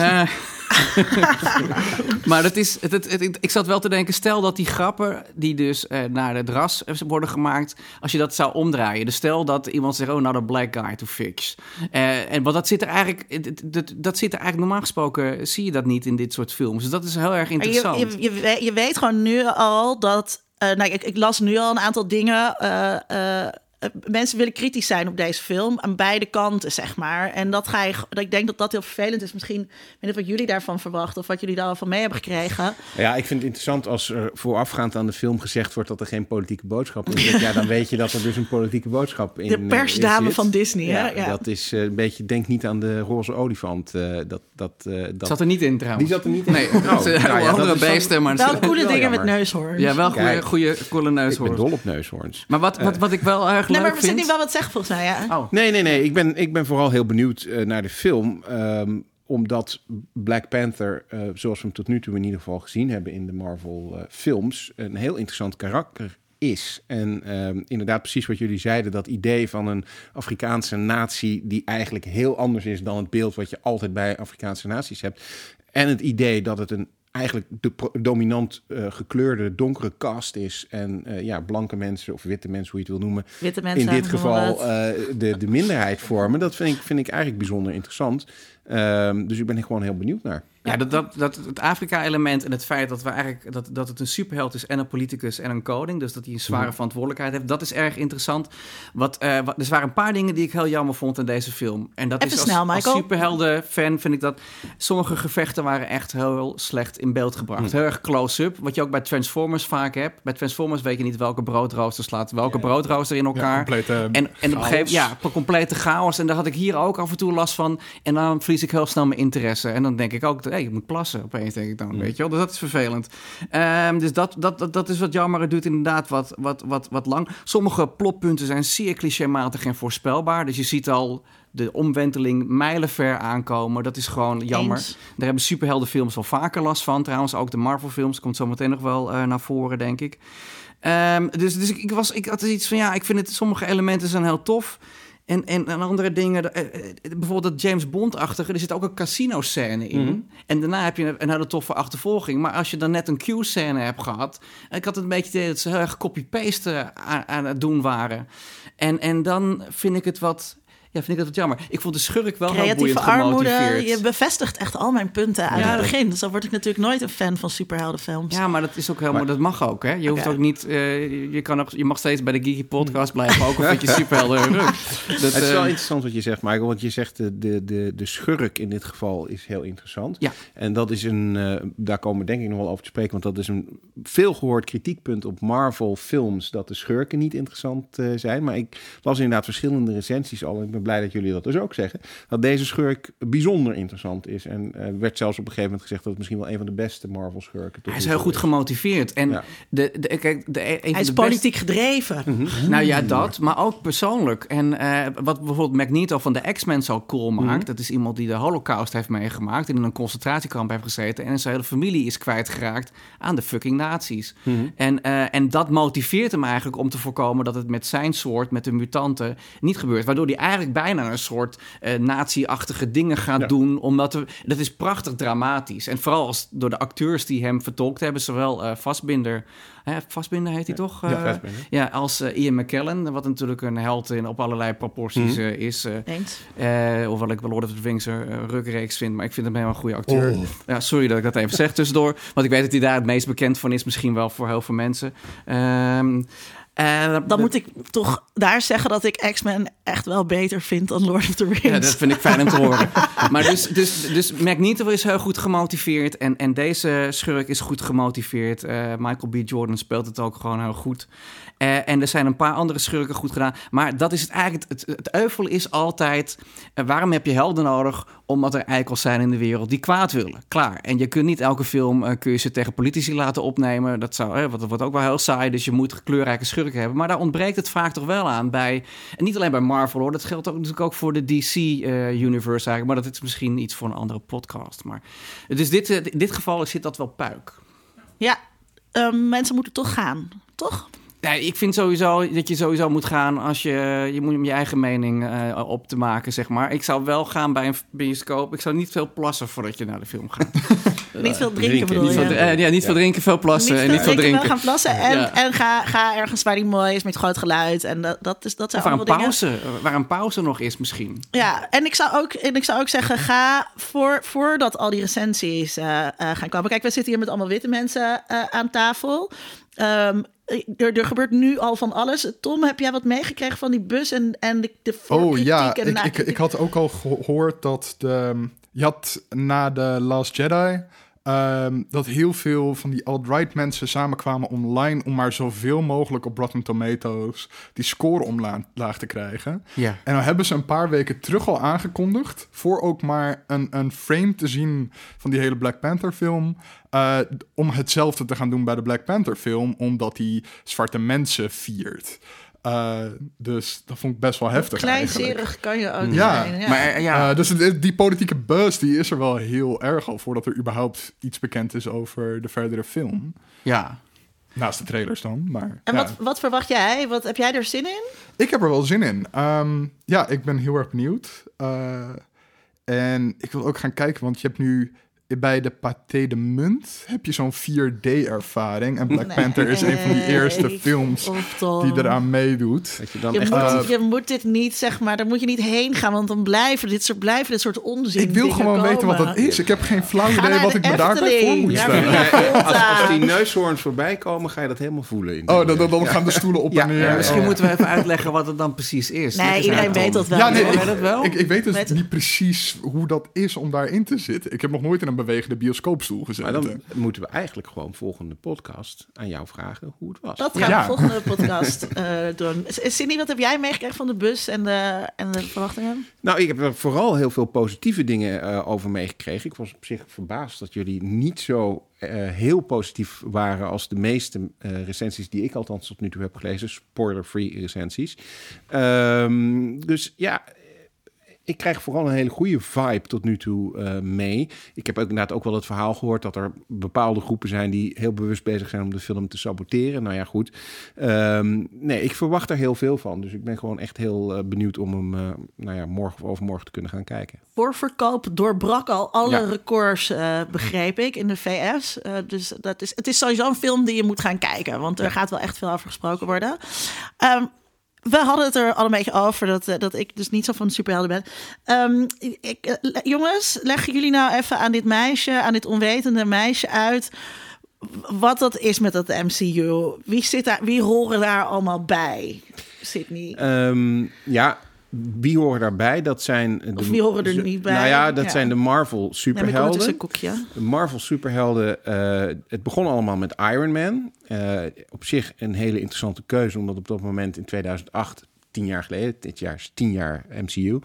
(laughs) Maar het is, het, het, het- ik zat wel te denken, stel dat die grappen die dus eh, naar het ras worden gemaakt, als je dat zou omdraaien. Dus stel dat iemand zegt, oh, nou, a black guy to fix. Eh, en wat dat zit er eigenlijk, dat, dat zit er eigenlijk normaal gesproken, zie je dat niet in dit soort films. Dus dat is heel erg interessant. je, je, je, weet, je weet gewoon nu al dat. eh, nou, ik, ik las nu al een aantal dingen. Eh, mensen willen kritisch zijn op deze film aan beide kanten, zeg maar. En dat ga je. Ik denk dat dat heel vervelend is. Misschien, ik weet wat jullie daarvan verwachten of wat jullie daarvan mee hebben gekregen. Ja, ik vind het interessant als er voorafgaand aan de film gezegd wordt dat er geen politieke boodschap in zit. Ja, dan weet je dat er dus een politieke boodschap in De eh, persdame zit. van Disney, hè? Ja, Ja. dat is eh, een beetje, denk niet aan de roze olifant. eh, dat, dat, eh, dat, zat er niet in trouwens. Die zat er niet in? Nee, Oh, nou ja, andere dat is dan- beesten, maar... Wel coole dingen met neushoorns. Ja, wel goede, goede, coole Ik ben neushoorns. dol op neushoorns. Maar wat, wat, wat ik wel erg Nee, leuk maar we zitten niet wel wat zeggen volgens mij. Ja. Oh. Nee, nee, nee. Ik ben, ik ben vooral heel benieuwd eh, naar de film. ehm, omdat Black Panther, eh, zoals we hem tot nu toe in ieder geval gezien hebben in de Marvel-films, een heel interessant karakter is. En ehm, inderdaad, precies wat jullie zeiden, dat idee van een Afrikaanse natie die eigenlijk heel anders is dan het beeld wat je altijd bij Afrikaanse naties hebt. En het idee dat het een eigenlijk de dominant eh, gekleurde donkere cast is en eh, ja, blanke mensen of witte mensen, hoe je het wil noemen, Witte mensen. in dit geval eh, de, de minderheid vormen. Dat vind ik, vind ik eigenlijk bijzonder interessant. Ehm, dus ik ben er gewoon heel benieuwd naar. Ja, dat, dat, dat het Afrika-element en het feit dat, we eigenlijk, dat, dat het een superheld is en een politicus en een koning, dus dat hij een zware verantwoordelijkheid heeft, dat is erg interessant. Wat, wat, er waren een paar dingen die ik heel jammer vond in deze film. En dat Even is als, snel, als superhelden-fan vind ik dat sommige gevechten waren echt heel slecht in beeld gebracht. Heel erg close-up, wat je ook bij Transformers vaak hebt. Bij Transformers weet je niet welke broodrooster slaat welke broodrooster in Ja, elkaar. complete En, en op een gegeven moment, ja, complete chaos. En daar had ik hier ook af en toe last van. En dan verlies ik heel snel mijn interesse. En dan denk ik ook, hé, je moet plassen opeens, denk ik dan, weet je wel. Dus dat is vervelend. Ehm, dus dat, dat, dat, dat is wat jammer. Het duurt inderdaad wat, wat, wat, wat lang. Sommige plotpunten zijn zeer clichématig en voorspelbaar. Dus je ziet al de omwenteling mijlenver aankomen. Dat is gewoon jammer. Eens. Daar hebben superheldenfilms wel vaker last van. Trouwens, ook de Marvel-films komt zo meteen nog wel eh, naar voren, denk ik. Ehm, dus dus ik, ik, was, ik had iets van, ja, ik vind het, sommige elementen zijn heel tof. En, en, en andere dingen, eh, eh, bijvoorbeeld dat James Bond-achtige, er zit ook een casino-scène in. Mhm. En daarna heb je een, een hele toffe achtervolging. Maar als je dan net een Q-scène hebt gehad, ik had het een beetje het idee dat ze heel erg copy-paste aan, aan het doen waren. En, en dan vind ik het wat, ja, vind ik het wat jammer. Ik vond de schurk wel heel boeiend armoede. gemotiveerd. Je bevestigt echt al mijn punten uit Ja. het begin. Dus dan word ik natuurlijk nooit een fan van superheldenfilms. Ja, maar dat is ook helemaal, Maar- dat mag ook, hè? Je hoeft ook niet, eh, je, kan ook, je mag steeds bij de Geeky Podcast blijven, ook al vind je (laughs) superhelden leuk. Dat, het is wel eh, interessant wat je zegt, Michael. Want je zegt de, de, de, de schurk in dit geval is heel interessant. Ja. En dat is een, eh, daar komen we denk ik nog wel over te spreken. Want dat is een veel gehoord kritiekpunt op Marvel films. Dat de schurken niet interessant eh, zijn. Maar ik las inderdaad verschillende recensies al. En ik ben ben blij dat jullie dat dus ook zeggen, dat deze schurk bijzonder interessant is. En uh, werd zelfs op een gegeven moment gezegd dat het misschien wel een van de beste Marvel schurken Hij is heel goed gemotiveerd. En Ja. de, de, kijk, de, een van Hij is de politiek gedreven. Mhm. Nou ja, dat, maar ook persoonlijk. En eh, wat bijvoorbeeld Magneto van de X-Men zo cool maakt... dat is iemand die de holocaust heeft meegemaakt... en in een concentratiekamp heeft gezeten... en zijn hele familie is kwijtgeraakt aan de fucking nazi's. En, eh, en dat motiveert hem eigenlijk om te voorkomen... dat het met zijn soort, met de mutanten, niet gebeurt. Waardoor hij eigenlijk bijna een soort eh nazi-achtige dingen gaat Ja. doen... omdat er, dat is prachtig dramatisch. En vooral als, door de acteurs die hem vertolkt hebben... zowel eh Vastbinder... Hè, Vastbinder heet hij toch? Ja, Eh, ja, als eh, Ian McKellen, wat natuurlijk een held in op allerlei proporties eh, is. eh Eens. eh, hoewel ik wel Lord of the Rings een uh, rukreeks vind, maar ik vind hem helemaal een goede acteur. Ja, sorry dat ik dat even zeg tussendoor, want ik weet dat hij daar het meest bekend van is, misschien wel voor heel veel mensen. Ehm, eh, Dan moet ik toch daar zeggen dat ik X-Men echt wel beter vind dan Lord of the Rings. Ja, dat vind ik fijn om te horen. (laughs) Maar dus, dus, dus Magneto is heel goed gemotiveerd. En, en deze schurk is goed gemotiveerd. Eh, Michael B. Jordan speelt het ook gewoon heel goed. Eh, en er zijn een paar andere schurken goed gedaan. Maar dat is het eigenlijk. Het, het, euvel is altijd. waarom heb je helden nodig? Omdat er eikels zijn in de wereld die kwaad willen. Klaar. En je kunt niet elke film kun je ze tegen politici laten opnemen. Dat zou, wat, dat wordt ook wel heel saai. Dus je moet kleurrijke schurken hebben. Maar daar ontbreekt het vaak toch wel aan. Bij, en niet alleen bij Marvel hoor. Dat geldt ook natuurlijk ook voor de DC-universe eigenlijk. Maar dat is misschien iets voor een andere podcast. Maar dus dit, eh, in dit geval zit dat wel puik. Ja, ehm, mensen moeten toch gaan, toch? Ja, ik vind sowieso dat je sowieso moet gaan als je... Je moet om je eigen mening eh, op te maken, zeg maar. Ik zou wel gaan bij een bioscoop. Ik zou niet veel plassen voordat je naar de film gaat. (laughs) niet veel drinken, drinken. bedoel niet je? veel, eh, ja, niet veel drinken, veel plassen en niet veel wel drinken. gaan plassen en, Ja. en ga, ga ergens waar die mooi is met groot geluid. En dat, dat, is, dat zijn waar een, allemaal dingen. pauze, waar een pauze nog is misschien. Ja, en ik zou ook, en ik zou ook zeggen, ga voor, voordat al die recensies eh, eh, gaan komen. Kijk, we zitten hier met allemaal witte mensen eh, aan tafel. Ehm, er, er gebeurt nu al van alles. Tom, heb jij wat meegekregen van die bus en, en de, de Oh ja, en ik, na- ik, ik had ook al gehoord dat de, je had na de Last Jedi ehm, dat heel veel van die alt-right mensen samenkwamen online om maar zoveel mogelijk op Rotten Tomatoes die score omlaag te krijgen. Ja. En dan hebben ze een paar weken terug al aangekondigd voor ook maar een, een frame te zien van die hele Black Panther film. eh, om hetzelfde te gaan doen bij de Black Panther film, omdat die zwarte mensen viert. Eh, dus dat vond ik best wel heftig. Kleinzerig kan je ook Ja, zijn. Ja. Maar eh, ja, Eh, dus die politieke buzz die is er wel heel erg al voordat er überhaupt iets bekend is over de verdere film. ja. Naast de trailers dan, maar en ja. wat, wat verwacht jij? Wat, heb jij er zin in? ik heb er wel zin in. Ehm, ja, ik ben heel erg benieuwd. Eh, en ik wil ook gaan kijken, want je hebt nu bij de Pathé de Munt heb je zo'n 4D-ervaring. En Black Nee. Panther is een van die eerste films die eraan meedoet. Dat je dan Je echt... moet, Eh, je moet dit niet, zeg maar, daar moet je niet heen gaan, want dan blijven dit soort, blijven dit soort onzin. Ik wil gewoon weten wat dat is. Ik heb geen flauw idee wat ik me daarbij voor moet stellen. als, als die neushoorns voorbij komen, ga je dat helemaal voelen. In Oh, dan, dan, dan gaan de stoelen op Ja, en neer. ja, misschien Oh. moeten we even uitleggen wat het dan precies is. Nee, is iedereen weet dat wel. Ja, nee, ik, je dat wel? Ik, ik weet dus Weet- niet precies hoe dat is om daarin te zitten. Ik heb nog nooit in een bewegende bioscoopstoel gezeten. Maar dan moeten we eigenlijk gewoon volgende podcast aan jou vragen hoe het was. Dat gaan Ja. we volgende podcast eh, doen. S- Cindy, wat heb jij meegekregen van de bus en de, en de verwachtingen? Nou, ik heb er vooral heel veel positieve dingen eh, over meegekregen. Ik was op zich verbaasd dat jullie niet zo eh, heel positief waren als de meeste eh, recensies die ik althans tot nu toe heb gelezen. Spoiler-free recensies. Ehm, dus ja, ik krijg vooral een hele goede vibe tot nu toe eh, mee. Ik heb ook inderdaad ook wel het verhaal gehoord dat er bepaalde groepen zijn die heel bewust bezig zijn om de film te saboteren. Nou ja, goed. Ehm, nee, ik verwacht er heel veel van. Dus ik ben gewoon echt heel eh, benieuwd om hem eh, nou ja, morgen of overmorgen te kunnen gaan kijken. Voorverkoop doorbrak al alle Ja. records, begreep ik, in de VS. Dus dat is, het is sowieso een film die je moet gaan kijken, want er gaat wel echt veel over gesproken worden. Ehm, we hadden het er al een beetje over dat, eh, dat ik dus niet zo van de superhelden ben. Ehm, ik, eh, jongens, leggen jullie nou even aan dit meisje, aan dit onwetende meisje uit wat dat is met dat MCU. Wie, zit daar, wie horen daar allemaal bij? Sydney. Ehm, ja, wie horen daarbij? Dat zijn de, Of wie horen er niet bij? Nou ja, dat Ja. zijn de Marvel superhelden. ondertussen een koekje. De Marvel superhelden. eh, het begon allemaal met Iron Man. Eh, op zich een hele interessante keuze, omdat op dat moment in 2008 tien jaar geleden. Dit jaar is tien jaar MCU.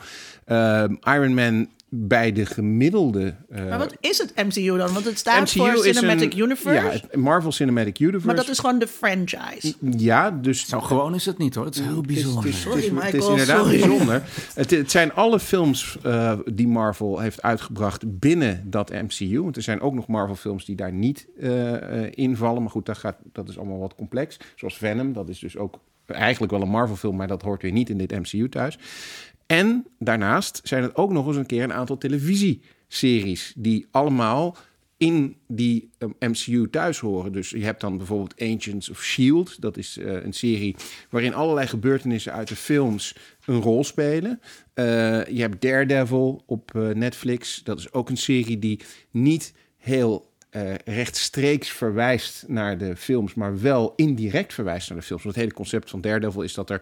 Ehm, Iron Man bij de gemiddelde... eh, Maar wat is het MCU dan? Want het staat MCU voor is Cinematic een- Universe. Ja, het Marvel Cinematic Universe. maar dat is gewoon de franchise. Ja, dus... Zo gewoon is het niet hoor. Het is heel bijzonder. Het is, het is, Sorry, het is Michael, inderdaad sorry. bijzonder. Het, het zijn alle films eh, die Marvel heeft uitgebracht binnen dat MCU. Want er zijn ook nog Marvel-films die daar niet eh, eh, invallen. Maar goed, dat, gaat, dat is allemaal wat complex. Zoals Venom, dat is dus ook eigenlijk wel een Marvel-film, maar dat hoort weer niet in dit MCU thuis. En daarnaast zijn het ook nog eens een keer een aantal televisieseries die allemaal in die MCU thuis horen. Dus je hebt dan bijvoorbeeld Agents of Shield. Dat is eh, een serie waarin allerlei gebeurtenissen uit de films een rol spelen. Eh, je hebt Daredevil op eh, Netflix. Dat is ook een serie die niet heel rechtstreeks verwijst naar de films, maar wel indirect verwijst naar de films. Want het hele concept van Daredevil is dat er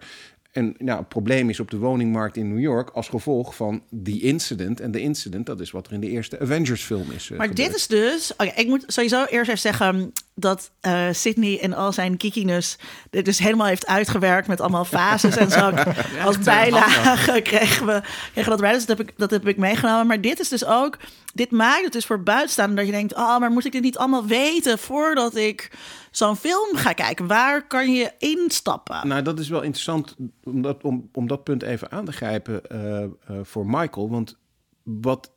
een, nou, een probleem is op de woningmarkt in New York als gevolg van die incident. En de incident, dat is wat er in de eerste Avengers-film is. eh, Maar gebeurd. dit is dus... Oké, ik moet sowieso eerst even zeggen dat eh Sydney in al zijn geekiness dit dus helemaal heeft uitgewerkt met allemaal fases en zo. (laughs) Als bijlage (laughs) kregen we, kregen we dat Reddit, dat heb, ik, dat heb ik meegenomen. Maar dit is dus ook... Dit maakt het dus voor buitenstaanders dat je denkt... oh, maar moet ik dit niet allemaal weten voordat ik zo'n film ga kijken? Waar kan je instappen? Nou, dat is wel interessant om dat, om, om dat punt even aan te grijpen eh, eh, voor Michael. Want wat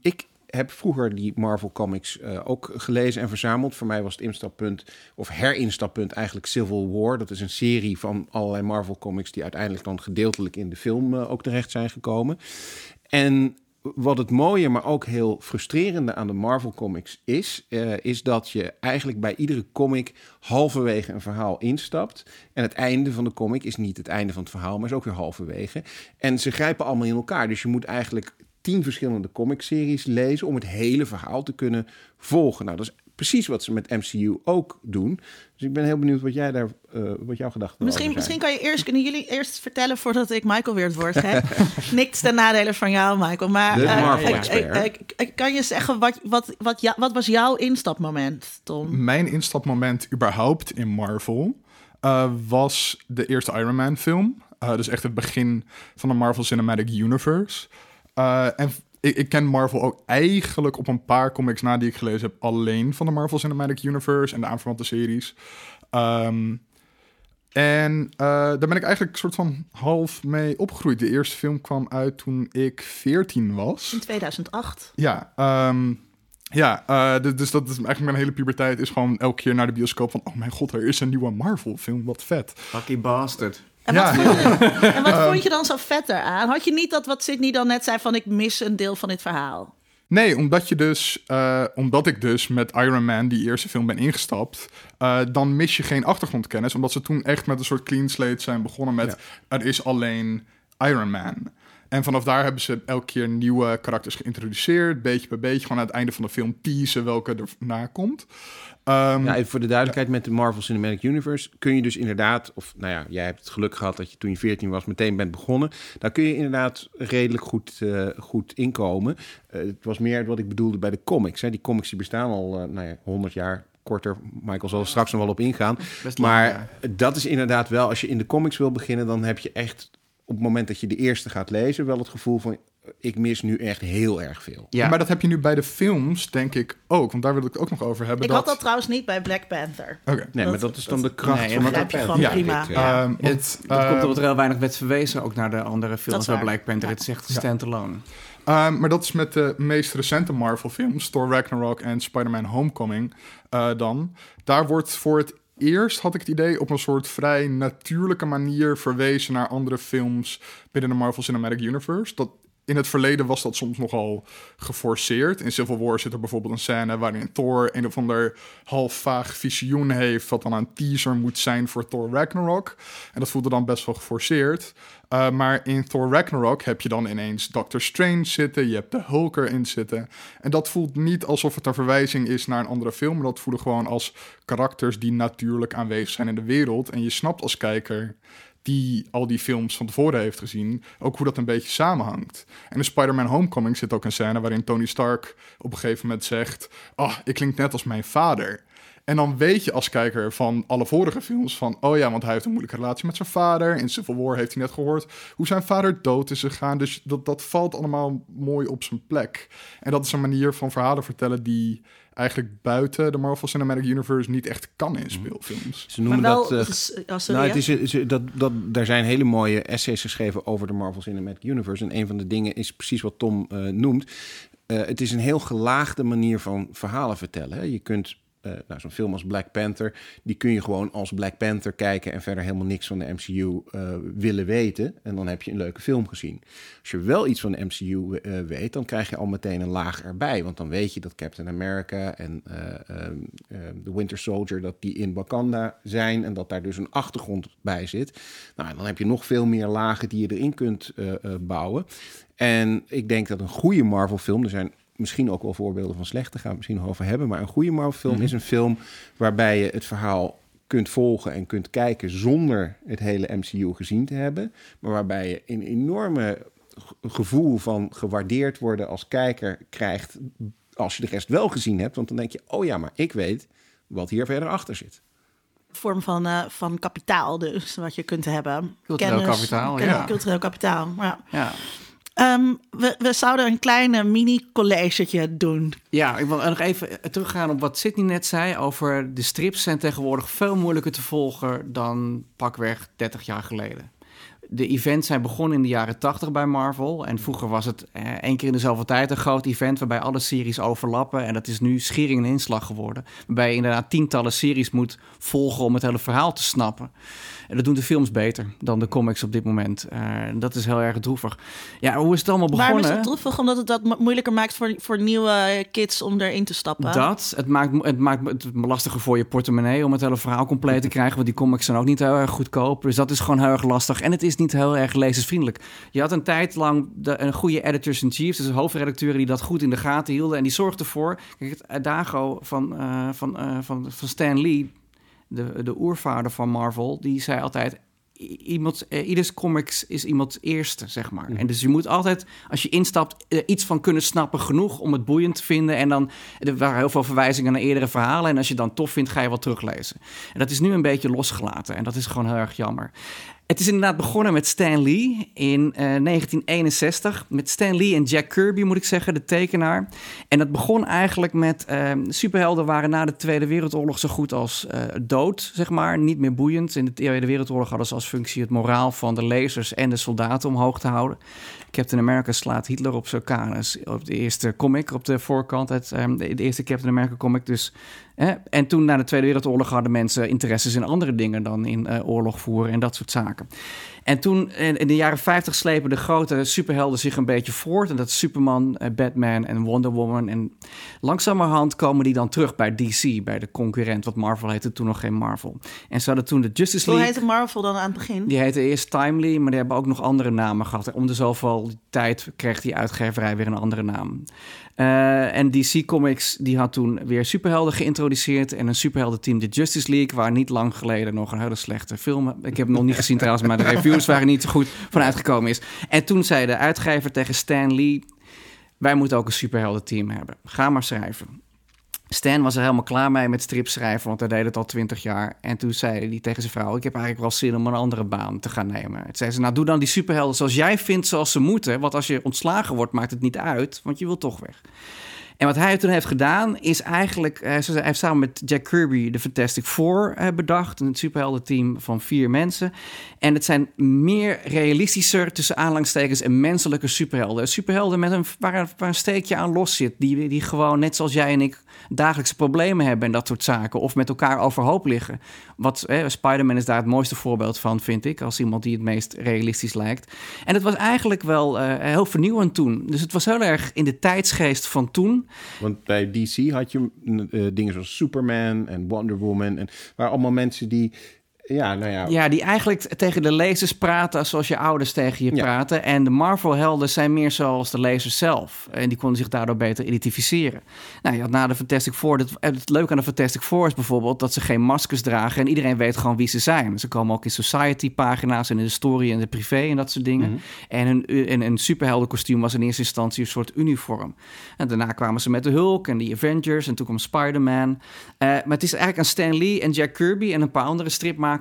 ik heb vroeger die Marvel Comics eh, ook gelezen en verzameld. Voor mij was het instappunt, of herinstappunt eigenlijk Civil War. Dat is een serie van allerlei Marvel Comics die uiteindelijk dan gedeeltelijk in de film ook terecht zijn gekomen. En wat het mooie, maar ook heel frustrerende aan de Marvel Comics is, eh, is dat je eigenlijk bij iedere comic halverwege een verhaal instapt. En het einde van de comic is niet het einde van het verhaal, maar is ook weer halverwege. En ze grijpen allemaal in elkaar. Dus je moet eigenlijk tien verschillende comicseries lezen om het hele verhaal te kunnen volgen. Nou, dat is precies wat ze met MCU ook doen. Dus ik ben heel benieuwd wat jij daar, eh, wat jouw gedachten Misschien, over zijn. misschien kan je eerst, kunnen jullie eerst vertellen voordat ik Michael weer het woord geef. (laughs) Niks ten nadele van jou, Michael. Maar De eh, Marvel ik- expert. ik- ik- ik- kan je zeggen, wat, wat, wat, ja, wat was jouw instapmoment, Tom? Mijn instapmoment überhaupt in Marvel eh, was de eerste Iron Man film. Eh, dus echt het begin van de Marvel Cinematic Universe. Eh, en ik, ik ken Marvel ook eigenlijk op een paar comics na die ik gelezen heb... alleen van de Marvel Cinematic Universe en de aanverwante series. Ehm, en eh, daar ben ik eigenlijk soort van half mee opgegroeid. De eerste film kwam uit toen ik 14 was. In 2008. Ja, ehm, ja uh, d- dus dat is eigenlijk mijn hele puberteit is gewoon elke keer naar de bioscoop van... oh mijn god, er is een nieuwe Marvel-film, wat vet. Lucky bastard. En Ja. wat, vond, je, (laughs) en wat vond je dan zo vet eraan? Had je niet dat wat Sydney dan net zei van ik mis een deel van dit verhaal? Nee, omdat je dus, eh, omdat ik dus met Iron Man die eerste film ben ingestapt, eh, dan mis je geen achtergrondkennis, omdat ze toen echt met een soort clean slate zijn begonnen met er is alleen Iron Man. En vanaf daar hebben ze elke keer nieuwe karakters geïntroduceerd, beetje bij beetje, gewoon aan het einde van de film teasen welke er na komt. Ehm, Ja, voor de duidelijkheid, met de Marvel Cinematic Universe kun je dus inderdaad, of nou ja, jij hebt het geluk gehad dat je toen je 14 was meteen bent begonnen. Daar kun je inderdaad redelijk goed, eh, goed inkomen. Eh, het was meer wat ik bedoelde bij de comics. Hè. Die comics die bestaan al eh, nou ja, 100 jaar. Korter, Michael zal er straks nog wel op ingaan. (laughs) Best lang, maar ja. dat is inderdaad wel, als je in de comics wil beginnen, dan heb je echt op het moment dat je de eerste gaat lezen, wel het gevoel van ik mis nu echt heel erg veel. Ja, Maar dat heb je nu bij de films, denk ik ook. Want daar wil ik het ook nog over hebben. Ik dat... had dat trouwens niet bij Black Panther. Oké. Nee, maar dat is dan de kracht Nee, van je appel. gewoon prima. dit, eh, Ja. Ehm, het, komt omdat er heel weinig werd verwezen ook naar de andere films waar. Black Panther. Ja. Het is echt Ja. standalone. Ehm, maar dat is met de meest recente Marvel-films, Thor Ragnarok en Spider-Man Homecoming eh, dan. Daar wordt voor het eerst, had ik het idee, op een soort vrij natuurlijke manier verwezen naar andere films binnen de Marvel Cinematic Universe. Dat, in het verleden was dat soms nogal geforceerd. In Civil War zit er bijvoorbeeld een scène waarin Thor een of ander half vaag visioen heeft, wat dan een teaser moet zijn voor Thor Ragnarok. En dat voelde dan best wel geforceerd. Uh, maar in Thor Ragnarok heb je dan ineens Doctor Strange zitten, je hebt de Hulk erin zitten. En dat voelt niet alsof het een verwijzing is naar een andere film, maar dat voelde gewoon als karakters die natuurlijk aanwezig zijn in de wereld. En je snapt als kijker die al die films van tevoren heeft gezien, ook hoe dat een beetje samenhangt. En in Spider-Man Homecoming zit ook een scène waarin Tony Stark op een gegeven moment zegt: Oh, ik klink net als mijn vader. En dan weet je als kijker van alle vorige films van... oh ja, want hij heeft een moeilijke relatie met zijn vader. In Civil War heeft hij net gehoord hoe zijn vader dood is gegaan. Dus dat, dat valt allemaal mooi op zijn plek. En dat is een manier van verhalen vertellen die eigenlijk buiten de Marvel Cinematic Universe niet echt kan in speelfilms. Ze noemen Maar wel, dat... oh, sorry, nou, het is, is- dat, dat, daar zijn hele mooie essays geschreven over de Marvel Cinematic Universe. En een van de dingen is precies wat Tom eh, noemt. Eh, het is een heel gelaagde manier van verhalen vertellen. Hè. Je kunt eh, nou, zo'n film als Black Panther, die kun je gewoon als Black Panther kijken en verder helemaal niks van de MCU eh, willen weten. En dan heb je een leuke film gezien. Als je wel iets van de MCU eh, weet, dan krijg je al meteen een laag erbij. Want dan weet je dat Captain America en de Winter Soldier, dat die in Wakanda zijn en dat daar dus een achtergrond bij zit. Nou, dan heb je nog veel meer lagen die je erin kunt bouwen. En ik denk dat een goede Marvel-film, er zijn misschien ook wel voorbeelden van slechte, gaan we misschien nog over hebben. Maar een goede Marvel-film is een film waarbij je het verhaal kunt volgen en kunt kijken zonder het hele MCU gezien te hebben. Maar waarbij je een enorme gevoel van gewaardeerd worden als kijker krijgt als je de rest wel gezien hebt. Want dan denk je, oh ja, maar ik weet wat hier verder achter zit. vorm van, eh, van kapitaal dus, wat je kunt hebben. Cultureel kapitaal, ken- ja. Cultureel kapitaal, ja. Ja. Ehm, we, zouden een kleine mini-collegetje doen. Ja, ik wil nog even teruggaan op wat Sydney net zei over de strips zijn tegenwoordig veel moeilijker te volgen dan pakweg 30 jaar geleden. De events zijn begonnen in de jaren 80 bij Marvel. En vroeger was het eh, één keer in de zoveel tijd een groot event waarbij alle series overlappen. En dat is nu schering en inslag geworden. Waarbij je inderdaad tientallen series moet volgen om het hele verhaal te snappen. En dat doen de films beter dan de comics op dit moment. Eh, dat is heel erg droevig. Ja, hoe is het allemaal begonnen? Waarom is het droevig? Omdat het dat mo- moeilijker maakt voor, voor nieuwe kids om erin te stappen. Dat, het maakt, het maakt het lastiger voor je portemonnee om het hele verhaal compleet te (laughs) krijgen. Want die comics zijn ook niet heel erg goedkoop. Dus dat is gewoon heel erg lastig. En het is niet heel erg lezersvriendelijk. Je had een tijd lang de, een goede editors-in-chief, dus hoofdredacteuren die dat goed in de gaten hielden. En die zorgden ervoor. Kijk, het adago van, eh, van, eh, van, van Stan Lee, de, de oervader van Marvel, die zei altijd. Iemand, eh, ieders comics is iemands eerste, zeg maar. En dus je moet altijd, als je instapt, eh, iets van kunnen snappen genoeg om het boeiend te vinden. En dan, er waren heel veel verwijzingen naar eerdere verhalen. En als je het dan tof vindt, ga je wat teruglezen. En dat is nu een beetje losgelaten. En dat is gewoon heel erg jammer. Het is inderdaad begonnen met Stan Lee in eh, 1961. Met Stan Lee en Jack Kirby, moet ik zeggen, de tekenaar. En dat begon eigenlijk met... eh, superhelden waren na de Tweede Wereldoorlog zo goed als eh, dood, zeg maar. Niet meer boeiend. In de Tweede Wereldoorlog hadden ze als functie het moraal van de lezers en de soldaten omhoog te houden. Captain America slaat Hitler op zijn kanus. Op de eerste comic, op de voorkant. Het, ehm, de, eerste Captain America comic. Dus. En toen na de Tweede Wereldoorlog hadden mensen interesses in andere dingen dan in eh, oorlog voeren en dat soort zaken. En toen in, in de jaren 50 slepen de grote superhelden zich een beetje voort. En dat is Superman, eh, Batman en Wonder Woman. En langzamerhand komen die dan terug bij DC, bij de concurrent. Wat Marvel heette toen nog geen Marvel. En ze hadden toen de Justice Hoe League. heette Marvel dan aan het begin? Die heette eerst Timely, maar die hebben ook nog andere namen gehad. Om de zoveel tijd kreeg die uitgeverij weer een andere naam. Eh, en DC Comics die had toen weer superhelden geïntroduceerd. En een superheldenteam, de Justice League, waar niet lang geleden nog een hele slechte film. Ik heb hem nog niet gezien trouwens, maar de reviews waren niet zo goed van uitgekomen is. En toen zei de uitgever tegen Stan Lee: Wij moeten ook een superheldenteam hebben. Ga maar schrijven. Stan was er helemaal klaar mee met stripschrijven, want hij deed het al twintig jaar. En toen zei hij tegen zijn vrouw: Ik heb eigenlijk wel zin om een andere baan te gaan nemen. Toen zei ze: Nou, doe dan die superhelden zoals jij vindt, zoals ze moeten. Want als je ontslagen wordt, maakt het niet uit, want je wilt toch weg. En wat hij toen heeft gedaan, is eigenlijk... eh, Hij heeft samen met Jack Kirby de Fantastic Four eh, bedacht. Een superheldenteam van vier mensen. En het zijn meer realistischer, tussen aanlangstekens... en menselijke superhelden. Superhelden met een, waar, waar een steekje aan los zit. Die, die gewoon, net zoals jij en ik, dagelijkse problemen hebben... en dat soort zaken. Of met elkaar overhoop liggen. Wat eh, Spider-Man is daar het mooiste voorbeeld van, vind ik. Als iemand die het meest realistisch lijkt. En het was eigenlijk wel eh, heel vernieuwend toen. Dus het was heel erg in de tijdsgeest van toen... Want bij DC had je eh, dingen zoals Superman en Wonder Woman. En waren allemaal mensen die Ja, nou ja. Ja, die eigenlijk tegen de lezers praten zoals je ouders tegen je Ja. praten. En de Marvel-helden zijn meer zoals de lezers zelf. En die konden zich daardoor beter identificeren. Nou, je had na de Fantastic Four... Het, het leuke aan de Fantastic Four is bijvoorbeeld... dat ze geen maskers dragen en iedereen weet gewoon wie ze zijn. Ze komen ook in Society-pagina's en in de story en de privé en dat soort dingen. Mhm. En hun, en een superheldenkostuum was in eerste instantie een soort uniform. En daarna kwamen ze met de Hulk en de Avengers en toen kwam Spider-Man. Eh, maar het is eigenlijk aan Stan Lee en Jack Kirby en een paar andere stripmakers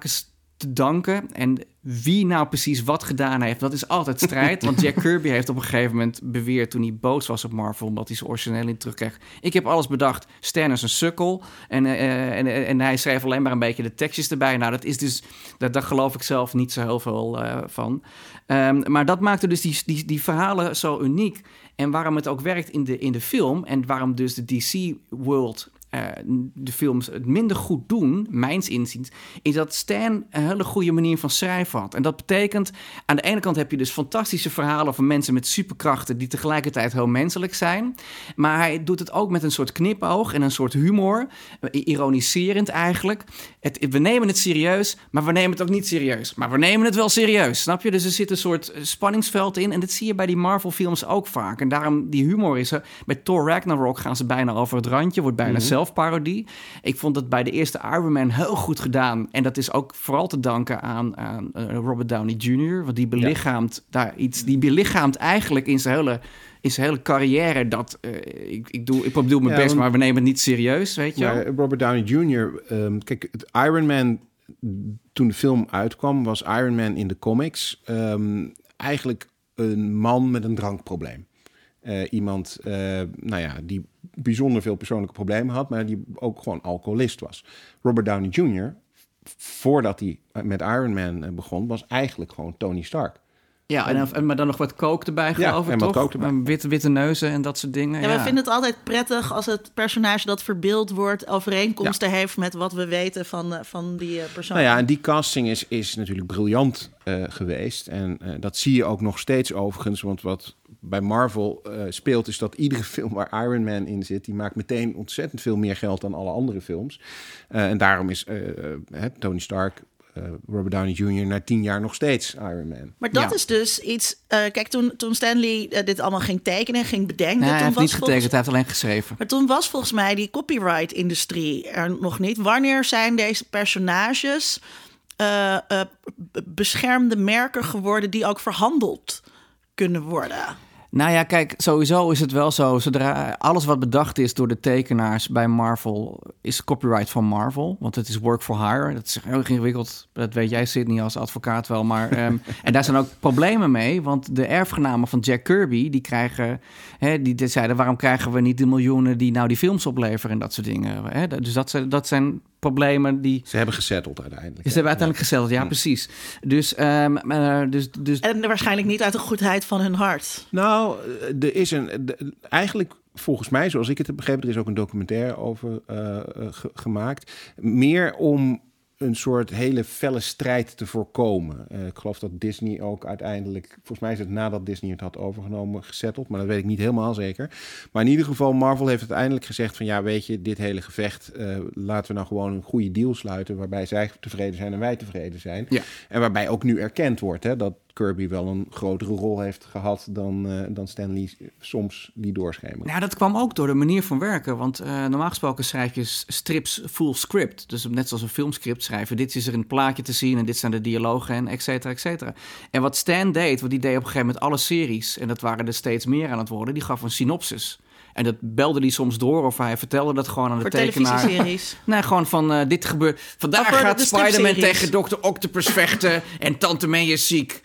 te danken. En wie nou precies wat gedaan heeft, dat is altijd strijd. (laughs) Want Jack Kirby heeft op een gegeven moment beweerd toen hij boos was op Marvel, omdat hij zijn origineel niet terugkreeg. Ik heb alles bedacht. Stan is een sukkel. En, eh, en, en, en hij schreef alleen maar een beetje de tekstjes erbij. Nou, dat is dus, dat, daar geloof ik zelf niet zo heel veel eh, van. Ehm, maar dat maakte dus die, die, die verhalen zo uniek. En waarom het ook werkt in de, in de film en waarom dus de DC-world eh, de films het minder goed doen, mijns inziens, is dat Stan een hele goede manier van schrijven had. En dat betekent, aan de ene kant heb je dus fantastische verhalen van mensen met superkrachten die tegelijkertijd heel menselijk zijn. Maar hij doet het ook met een soort knipoog en een soort humor, ironiserend eigenlijk. Het, we nemen het serieus, maar we nemen het ook niet serieus. Maar we nemen het wel serieus, snap je? Dus er zit een soort eh, spanningsveld in. En dat zie je bij die Marvel-films ook vaak. En daarom, die humor is er. Bij Thor Ragnarok gaan ze bijna over het randje, wordt bijna zelfparodie. Ik vond dat bij de eerste Iron Man heel goed gedaan. En dat is ook vooral te danken aan, aan eh, Robert Downey Jr., want die belichaamt daar iets. Die belichaamt eigenlijk in zijn hele. In zijn hele carrière dat eh, ik, ik, doe, ik bedoel mijn Ja, best, maar we nemen het niet serieus, weet je? Maar Robert Downey Jr., ehm, kijk, het Iron Man, toen de film uitkwam, was Iron Man in de comics ehm, eigenlijk een man met een drankprobleem. Eh, iemand, eh, nou ja, die bijzonder veel persoonlijke problemen had, maar die ook gewoon alcoholist was. Robert Downey Jr., voordat hij met Iron Man eh, begon, was eigenlijk gewoon Tony Stark. Ja, en, maar dan nog wat kook erbij, Ja, geloof ik, en wat toch? kook erbij. Witte, witte neuzen en dat soort dingen. Ja, Ja, we vinden het altijd prettig als het personage dat verbeeld wordt overeenkomsten heeft met wat we weten van, eh, van die eh, persoon. Nou ja, en die casting is, is natuurlijk briljant eh, geweest. En eh, dat zie je ook nog steeds overigens. Want wat bij Marvel eh, speelt, is dat iedere (laughs) film waar Iron Man in zit, die maakt meteen ontzettend veel meer geld dan alle andere films. Eh, en daarom is hè, Tony Stark, Robert Downey Jr. na tien jaar nog steeds Iron Man. Maar dat Ja. is dus iets. eh, kijk, toen, toen Stanley eh, dit allemaal ging tekenen en ging bedenken. Nee, hij toen heeft was niet volgens- getekend, hij heeft alleen geschreven. Maar toen was volgens mij die copyright-industrie er nog niet. Wanneer zijn deze personages eh, eh, beschermde merken geworden die ook verhandeld kunnen worden? Nou ja, kijk, sowieso is het wel zo. Zodra alles wat bedacht is door de tekenaars bij Marvel is copyright van Marvel. Want het is work for hire. Dat is heel ingewikkeld. Dat weet jij, Sydney, als advocaat wel. Maar, (laughs) ehm, en daar zijn ook problemen mee. Want de erfgenamen van Jack Kirby, die krijgen... Hè, die, die zeiden, waarom krijgen we niet de miljoenen die nou die films opleveren en dat soort dingen. Hè? Dus dat zijn, dat zijn problemen die... Ze hebben gesetteld uiteindelijk. Ze hebben uiteindelijk gesteld, ja, precies. Dus, ehm, eh, dus, dus En waarschijnlijk niet uit de goedheid van hun hart. Nou, eh, er is een. de- eigenlijk, volgens mij, zoals ik het heb begrepen, er is ook een documentaire over eh, ge- gemaakt. Meer om een soort hele felle strijd te voorkomen. Eh, ik geloof dat Disney ook uiteindelijk, volgens mij is het nadat Disney het had overgenomen, gesetteld, maar dat weet ik niet helemaal zeker. Maar in ieder geval, Marvel heeft uiteindelijk gezegd van ja, weet je, dit hele gevecht, eh, laten we nou gewoon een goede deal sluiten waarbij zij tevreden zijn en wij tevreden zijn. Ja. En waarbij ook nu erkend wordt hè, dat Kirby wel een grotere rol heeft gehad dan, eh dan Stan Lee soms die doorschemeren. Nou, dat kwam ook door de manier van werken. Want eh, normaal gesproken schrijf je strips full script. Dus net zoals een filmscript schrijven. Dit is er een plaatje te zien en dit zijn de dialogen en et cetera, et cetera. En wat Stan deed, want die deed op een gegeven moment alle series... en dat waren er steeds meer aan het worden, die gaf een synopsis. En dat belde hij soms door of hij vertelde dat gewoon aan de Voor tekenaar. televisieseries. (laughs) Nee, gewoon van eh, dit gebeurt. Vandaag gaat de Spider-Man tegen Dr. Octopus vechten en Tante May is ziek.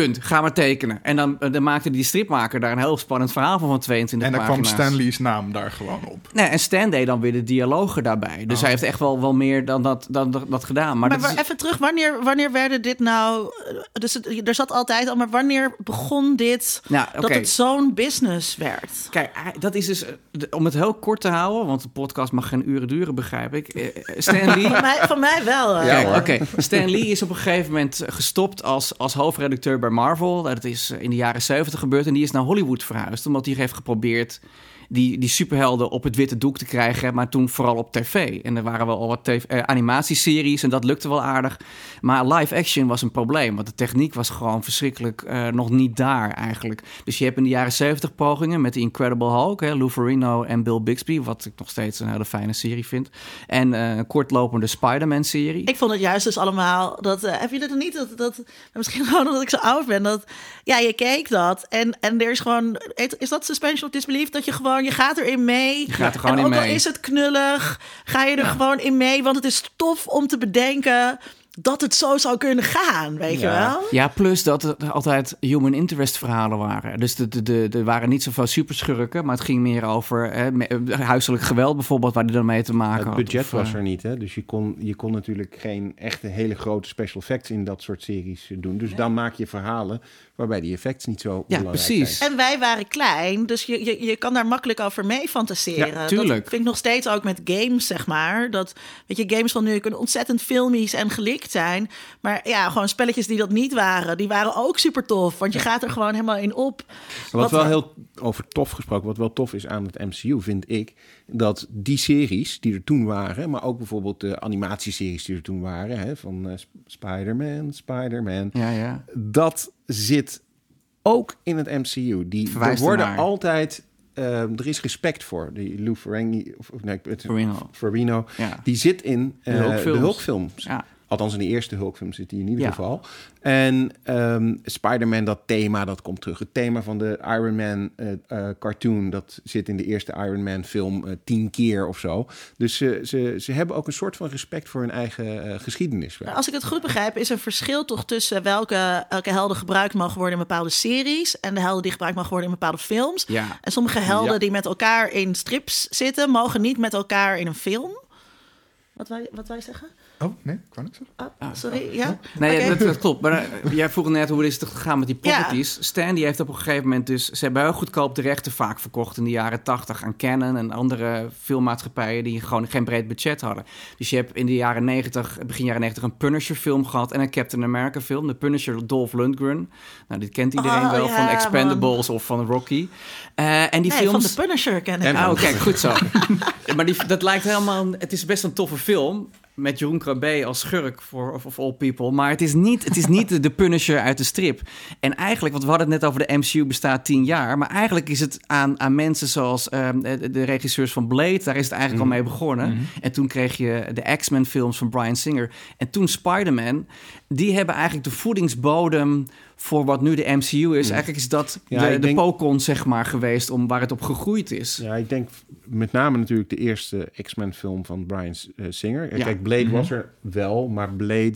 Punt. Ga maar tekenen. En dan, eh, dan maakte die stripmaker daar een heel spannend verhaal van van 22 En dan kwam. Stanley's naam daar gewoon op. Nee, en Stan deed dan weer de dialogen daarbij. Dus hij heeft echt wel, wel meer dan dat, dan dat, dat gedaan. Maar, Maar, dat wa- is- even terug, wanneer, wanneer werden dit nou... eh, Dus het- er zat altijd al, maar wanneer begon dit... Nou. Dat het zo'n business werd? Kijk, dat is dus, eh, om het heel kort te houden, want de podcast mag geen uren duren, begrijp ik. Stan Lee, (laughs) Van mij, van mij wel. Ja, oké. Stan Lee is op een gegeven moment gestopt als, als hoofdredacteur bij Marvel. Dat is in de jaren 70 gebeurd. En die is naar Hollywood verhuisd. Omdat hij heeft geprobeerd die, die superhelden op het witte doek te krijgen, maar toen vooral op tv. En er waren wel al wat eh, animatieseries en dat lukte wel aardig. Maar live action was een probleem, want de techniek was gewoon verschrikkelijk eh, nog niet daar eigenlijk. Dus je hebt in de jaren 70 pogingen met The Incredible Hulk, hè, Lou Ferrigno en Bill Bixby, wat ik nog steeds een hele fijne serie vind. En eh, een kortlopende Spider-Man-serie. Ik vond het juist dus allemaal dat heb je dat niet dat, dat misschien gewoon omdat ik zo oud ben dat ja je keek dat en en er is gewoon is dat suspension of disbelief dat je gewoon je gaat erin mee je gaat er gewoon en in ook al mee. is het knullig ga je er gewoon in mee want het is tof om te bedenken dat het zo zou kunnen gaan weet je wel Ja, plus dat er altijd human interest verhalen waren. Dus de, de, de, er waren niet zoveel superschurken, maar het ging meer over hè, me- huiselijk geweld bijvoorbeeld, waar die dan mee te maken Het had. budget Of, was eh, er niet, hè? dus je kon, je kon natuurlijk geen echte hele grote special effects in dat soort series eh, doen. Dus dan maak je verhalen waarbij die effects niet zo Ja, belangrijk precies. zijn. En wij waren klein, dus je, je, je kan daar makkelijk over mee fantaseren. Ja, tuurlijk. Dat vind ik nog steeds ook met games, zeg maar. Dat, weet je, games van nu kunnen ontzettend filmisch en gelikt zijn. Maar ja, gewoon spelletjes die dat niet waren, die waren ook super tof. Want je gaat er gewoon helemaal in op. Wat wel heel over tof gesproken, wat wel tof is aan het MCU, vind ik, dat die series die er toen waren, maar ook bijvoorbeeld de animatieseries die er toen waren, hè, van Sp- Spider-Man, Spider-Man, Ja, ja. dat zit ook in het MCU. Die er worden altijd, eh, er is respect voor. Die Lou Ferrigno, of of nee, Ja. die zit in eh, De de Hulkfilms. Ja. Althans, in de eerste Hulkfilm zit hij in ieder Ja. geval. En ehm, Spider-Man, dat thema, dat komt terug. Het thema van de Iron Man eh, eh, cartoon, dat zit in de eerste Iron Man film eh, tien keer of zo. Dus ze, ze, ze hebben ook een soort van respect voor hun eigen eh, geschiedenis. wel. Als ik het goed begrijp, is er verschil toch tussen welke, welke helden gebruikt mogen worden in bepaalde series. En de helden die gebruikt mogen worden in bepaalde films. Ja. En sommige helden Ja. die met elkaar in strips zitten, mogen niet met elkaar in een film. Wat wij, wat wij zeggen? Oh, nee, ik kan niks zeggen. Oh, sorry, ja? Nee, dat, dat klopt. Maar eh, (laughs) jij vroeg net hoe is het gegaan met die Ja. properties. Stan die heeft op een gegeven moment dus... Ze hebben heel goedkoop de rechten vaak verkocht in de jaren 80 aan Canon en andere filmmaatschappijen die gewoon geen breed budget hadden. Dus je hebt in de jaren 90, begin jaren 90 een Punisher film gehad en een Captain America film. De Punisher Dolph Lundgren. Nou, dit kent iedereen Oh, wel ja, van Expendables of van Rocky. Eh, en die Nee, films... van de Punisher ken ik. Oh, kijk, goed zo. (laughs) maar die, dat lijkt helemaal... Het is best een toffe film. Met Jeroen Krabbe als schurk voor of, of all people. Maar het is niet, het is niet de, Punisher uit de strip. En eigenlijk, want we hadden het net over de MCU bestaat tien jaar. Maar eigenlijk is het aan, aan mensen zoals ehm, de, de regisseurs van Blade. Daar is het eigenlijk al mee begonnen. En toen kreeg je de X-Men films van Bryan Singer. En toen Spider-Man. Die hebben eigenlijk de voedingsbodem voor wat nu de MCU is. Eigenlijk is dat Ja, de, de denk- Pokon, zeg maar, geweest om waar het op gegroeid is. Ja, ik denk met name natuurlijk de eerste X-Men film van Brian eh, Singer. Ja. Kijk, Blade was er wel, maar Blade...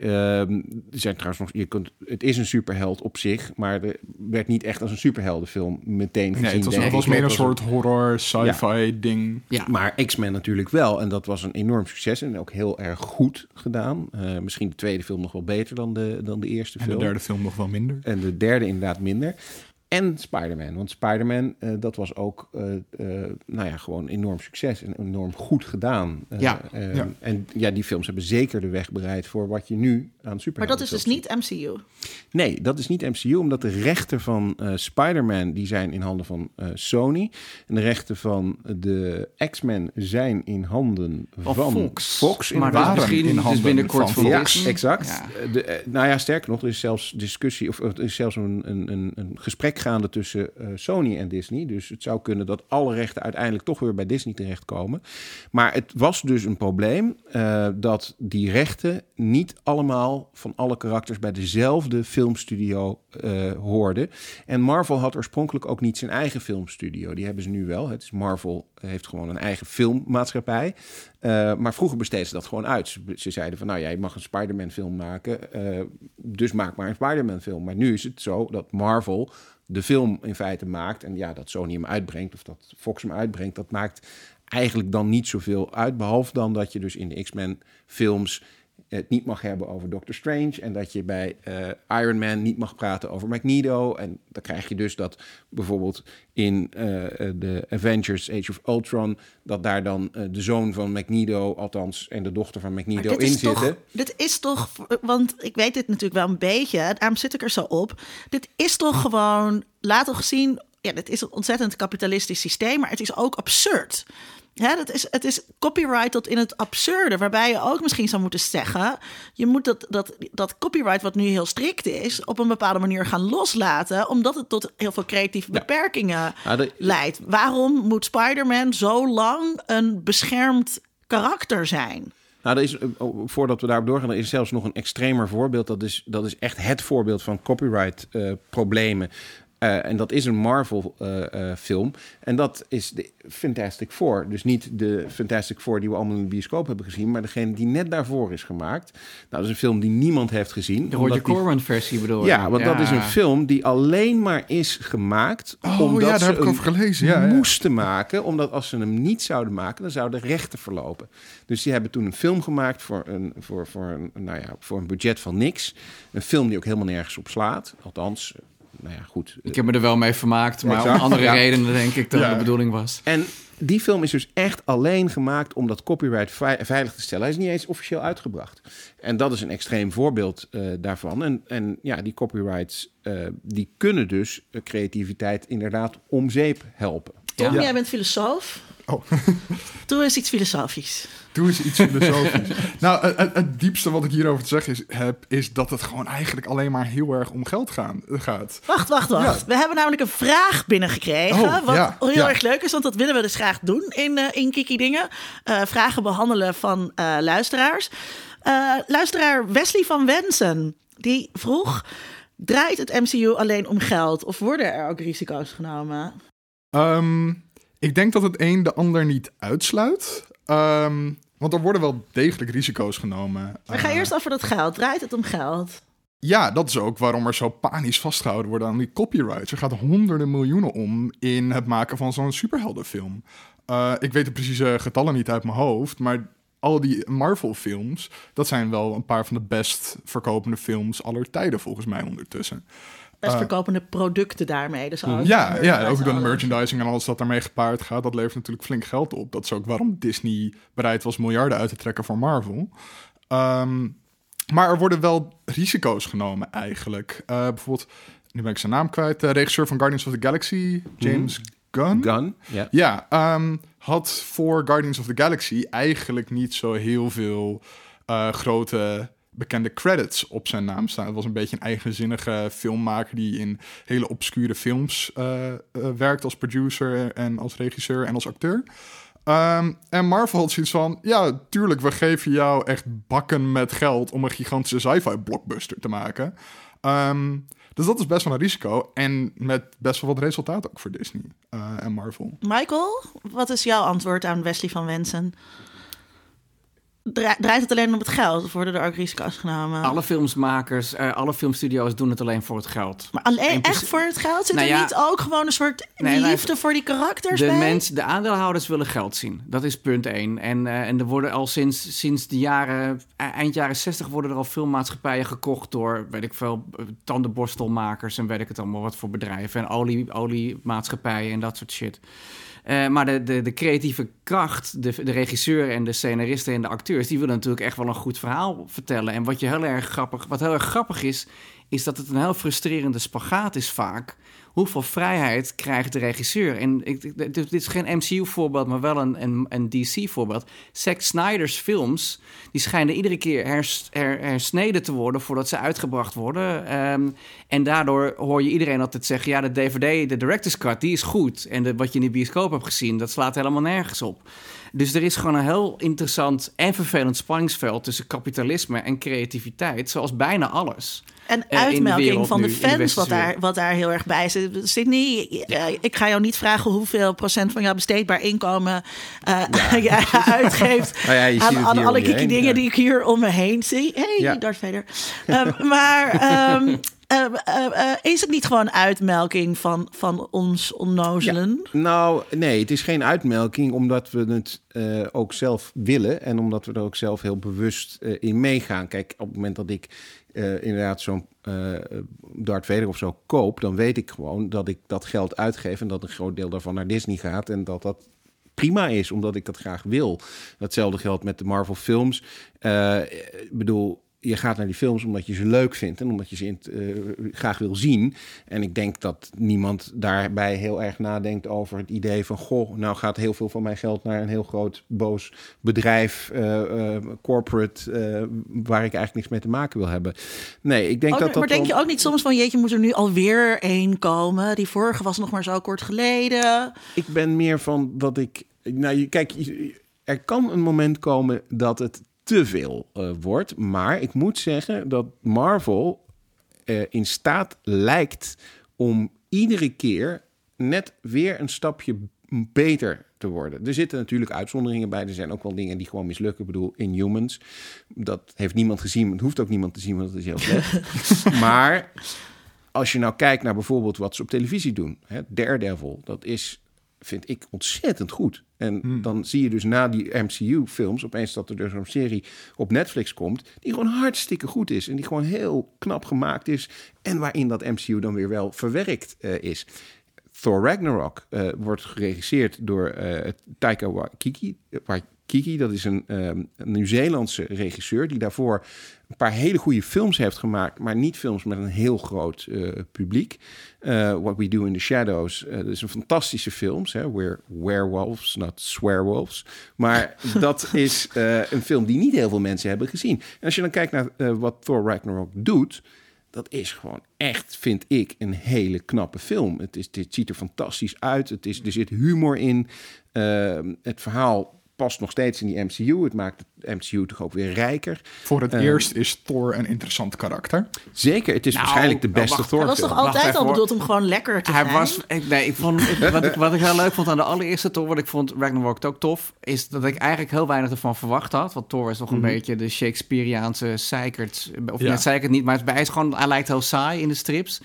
ehm, zijn trouwens nog, je kunt, het is een superheld op zich, maar er werd niet echt als een superheldenfilm meteen gezien. Nee, het was, het meer een soort horror, sci-fi ding. Ja. Maar X-Men natuurlijk wel. En dat was een enorm succes en ook heel erg goed gedaan. Eh, misschien de tweede film nog wel beter dan de, dan de eerste En de film. derde film nog minder. En de derde inderdaad minder. En Spider-Man. Want Spider-Man, eh, dat was ook eh, eh, nou ja, gewoon enorm succes en enorm goed gedaan. Eh, Ja. Ja. En ja, die films hebben zeker de weg bereid voor wat je nu aan super. Maar dat is dus niet MCU. Nee, dat is niet MCU, omdat de rechten van eh, Spider-Man die zijn in handen van eh, Sony. En de rechten van de X-Men zijn in handen Van van, Fox. Fox maar dus waren misschien in dus handen binnenkort van van Ja, exact. Ja. De, nou ja, sterker nog, er is zelfs discussie of er is zelfs een, een, een, een gesprek gaande tussen eh, Sony en Disney. Dus het zou kunnen dat alle rechten uiteindelijk toch weer bij Disney terechtkomen. Maar het was dus een probleem eh, dat die rechten niet allemaal van alle karakters bij dezelfde filmstudio eh, hoorden. En Marvel had oorspronkelijk ook niet zijn eigen filmstudio. Die hebben ze nu wel. Het is Marvel heeft gewoon een eigen filmmaatschappij. Eh, maar vroeger besteedden ze dat gewoon uit. Ze, ze zeiden van, nou jij mag een Spider-Man film maken, eh, dus maak maar een Spider-Man film. Maar nu is het zo dat Marvel de film in feite maakt. En ja, dat Sony hem uitbrengt of dat Fox hem uitbrengt, dat maakt eigenlijk dan niet zoveel uit. Behalve dan dat je dus in de X-Men films het niet mag hebben over Doctor Strange. En dat je bij eh, Iron Man niet mag praten over Magneto. En dan krijg je dus dat bijvoorbeeld in eh, de Avengers Age of Ultron... dat daar dan eh, de zoon van Magneto, althans, en de dochter van Magneto dit in is, toch, zitten. dit is toch, want ik weet dit natuurlijk wel een beetje, daarom zit ik er zo op. Dit is toch gewoon, laat toch zien ja, het is een ontzettend kapitalistisch systeem, maar het is ook absurd. Hè, dat is, het is copyright tot in het absurde, waarbij je ook misschien zou moeten zeggen: je moet dat, dat, dat copyright, wat nu heel strikt is, op een bepaalde manier gaan loslaten, omdat het tot heel veel creatieve beperkingen Ja, de- leidt. Waarom moet Spider-Man zo lang een beschermd karakter zijn? Nou, er is, eh, oh, voordat we daarop doorgaan, er is zelfs nog een extremer voorbeeld. Dat is, dat is echt het voorbeeld van copyright-problemen. En dat is een Marvel-film. en dat is de Fantastic Four. Dus niet de Fantastic Four die we allemaal in de bioscoop hebben gezien, maar degene die net daarvoor is gemaakt. Nou, dat is een film die niemand heeft gezien. De Roger omdat die- Corman versie bedoel je? Ja, want dat is een film die alleen maar is gemaakt Oh, omdat ja, daar ze heb ik hem over gelezen. Ja, ja. moesten maken. Omdat als ze hem niet zouden maken, dan zouden de rechten verlopen. Dus die hebben toen een film gemaakt voor een, voor, voor een, nou ja, voor een budget van niks. Een film die ook helemaal nergens op slaat. Althans, eh, nou ja, goed. Ik heb me er wel mee vermaakt, maar Exact. om andere Ja. redenen denk ik dan Ja. de bedoeling was. En die film is dus echt alleen gemaakt om dat copyright vei- veilig te stellen. Hij is niet eens officieel uitgebracht. En dat is een extreem voorbeeld eh, daarvan. En, en ja, die copyrights eh, die kunnen dus eh, creativiteit inderdaad om zeep helpen. Tom, Ja. jij bent filosoof. Oh. (laughs) Doe eens iets filosofisch. Doe eens iets filosofisch. (laughs) nou, het, diepste wat ik hierover te zeggen is, heb, is dat het gewoon eigenlijk alleen maar heel erg om geld gaan, gaat. Wacht, wacht, wacht. Ja. We hebben namelijk een vraag binnengekregen. Oh, wat ja, heel ja. erg leuk is, want dat willen we dus graag doen in, eh in Kiki Dingen. Eh, vragen behandelen van eh, luisteraars. Eh, luisteraar Wesley van Wensen, die vroeg... Draait het MCU alleen om geld of worden er ook risico's genomen? Ehm, ik denk dat het een de ander niet uitsluit. Ehm, want er worden wel degelijk risico's genomen. Maar ga Eh, eerst over dat geld. Draait het om geld? Ja, dat is ook waarom er zo panisch vastgehouden wordt aan die copyrights. Er gaat honderden miljoenen om in het maken van zo'n superheldenfilm. Eh, ik weet de precieze getallen niet uit mijn hoofd, maar al die Marvel-films, dat zijn wel een paar van de best verkopende films aller tijden volgens mij ondertussen. Best Eh, verkopende producten daarmee. Dus alles- Ja, ja, ook de alles. merchandising en alles dat daarmee gepaard gaat, dat levert natuurlijk flink geld op. Dat is ook waarom Disney bereid was miljarden uit te trekken voor Marvel. Ehm, maar er worden wel risico's genomen eigenlijk. Eh, bijvoorbeeld, nu ben ik zijn naam kwijt, de regisseur van Guardians of the Galaxy, James Gunn. Gun, ja. Ja, ehm, had voor Guardians of the Galaxy eigenlijk niet zo heel veel eh, grote bekende credits op zijn naam staan. Het was een beetje een eigenzinnige filmmaker die in hele obscure films eh, eh, werkt als producer en als regisseur en als acteur. Ehm, en Marvel had zoiets van, ja, tuurlijk, we geven jou echt bakken met geld om een gigantische sci-fi blockbuster te maken. Ehm, dus dat is best wel een risico en met best wel wat resultaat ook voor Disney eh, en Marvel. Michael, wat is jouw antwoord aan Wesley van Wensen? Dra- draait het alleen om het geld of worden er ook risico's genomen? Alle filmsmakers, eh, alle filmstudio's doen het alleen voor het geld. Maar alleen echt voor het geld? Zit Nou er ja, niet ook gewoon een soort Nee, nee, liefde voor die karakters De, bij? mens, de aandeelhouders willen geld zien. Dat is punt één. En, eh, en er worden al sinds, sinds de jaren, e- eind jaren 60 worden er al filmmaatschappijen gekocht door, weet ik veel, eh, tandenborstelmakers en weet ik het allemaal wat voor bedrijven. En olie, oliemaatschappijen en dat soort shit. Eh, maar de, de, de creatieve kracht, de, de regisseur en de scenaristen en de acteurs, die willen natuurlijk echt wel een goed verhaal vertellen. En wat, je heel erg grappig, wat heel erg grappig is, is dat het een heel frustrerende spagaat is vaak. Hoeveel vrijheid krijgt de regisseur? En ik, dit, is geen MCU-voorbeeld, maar wel een, DC-voorbeeld. Zack Snyder's films, die schijnen iedere keer hers, her- hersneden te worden voordat ze uitgebracht worden. Ehm, en daardoor hoor je iedereen altijd zeggen, ja, de DVD, de director's cut, die is goed. En wat je in de bioscoop hebt gezien, dat slaat helemaal nergens op. Dus er is gewoon een heel interessant en vervelend spanningsveld tussen kapitalisme en creativiteit, zoals bijna alles. En eh, uitmelking van de nu, in de fans, wat daar, wat daar heel erg bij zit. Sydney, eh, ik ga jou niet vragen hoeveel procent van jouw besteedbaar inkomen eh (laughs) jij uitgeeft (laughs) Nou ja, je ziet aan, alle kiki dingen die ik hier om me heen zie. Hey, Ja. Darth Vader. Ehm, (laughs) maar ehm, eh, eh, eh, is het niet gewoon uitmelking van, van ons onnozelen? Nou, nee, het is geen uitmelking, omdat we het eh, ook zelf willen en omdat we er ook zelf heel bewust eh, in meegaan. Kijk, op het moment dat ik eh, inderdaad zo'n eh Darth Vader of zo koop, dan weet ik gewoon dat ik dat geld uitgeef en dat een groot deel daarvan naar Disney gaat en dat dat prima is, omdat ik dat graag wil. Hetzelfde geldt met de Marvel films. Eh, ik bedoel, je gaat naar die films omdat je ze leuk vindt en omdat je ze in, uh, graag wil zien. En ik denk dat niemand daarbij heel erg nadenkt over het idee van: goh, nou gaat heel veel van mijn geld naar een heel groot boos bedrijf, uh, uh, corporate, waar ik eigenlijk niks mee te maken wil hebben. Nee, ik denk oh, dat dat. Maar denk je ook niet soms van: jeetje, moet er nu alweer één komen? Die vorige was nog maar zo kort geleden. Ik ben meer van dat ik. Nou, kijk, er kan een moment komen dat het te veel uh, wordt. Maar ik moet zeggen dat Marvel uh, in staat lijkt om iedere keer net weer een stapje beter te worden. Er zitten natuurlijk uitzonderingen bij. Er zijn ook wel dingen die gewoon mislukken. Ik bedoel, Inhumans. Dat heeft niemand gezien. Het hoeft ook niemand te zien, want het is heel slecht. (laughs) maar als je nou kijkt naar bijvoorbeeld wat ze op televisie doen. Hè, Daredevil, dat is vind ik ontzettend goed. En hmm. dan zie je dus na die MCU-films opeens dat er dus een serie op Netflix komt... die gewoon hartstikke goed is en die gewoon heel knap gemaakt is... en waarin dat MCU dan weer wel verwerkt uh, is. Thor Ragnarok uh, wordt geregisseerd door uh, Taika Waititi, Kiki, dat is een, um, een Nieuw-Zeelandse regisseur die daarvoor een paar hele goede films heeft gemaakt, maar niet films met een heel groot uh, publiek. Uh, What We Do in the Shadows, uh, dat is een fantastische film. We're werewolves, not swearwolves. Maar (laughs) dat is een film die niet heel veel mensen hebben gezien. En als je dan kijkt naar wat Thor Ragnarok doet, dat is gewoon echt, vind ik, een hele knappe film. Het, is, dit ziet er fantastisch uit. Het is, er zit humor in. Ehm, het verhaal past nog steeds in die MCU. Het maakt het MCU toch ook weer rijker. Voor het uh, eerst is Thor een interessant karakter. Zeker, het is nou, waarschijnlijk de beste Thor. Hij was toch altijd al bedoeld om gewoon lekker te hij zijn? Was, ik, nee, ik vond, ik, wat, ik, wat ik heel leuk vond aan de allereerste Thor, wat ik vond Ragnarok ook tof, is dat ik eigenlijk heel weinig ervan verwacht had. Want Thor is nog een mm -hmm. beetje de Shakespeareaanse zeikert. Of ja. net zeikert niet, maar hij, is gewoon, hij lijkt heel saai in de strips.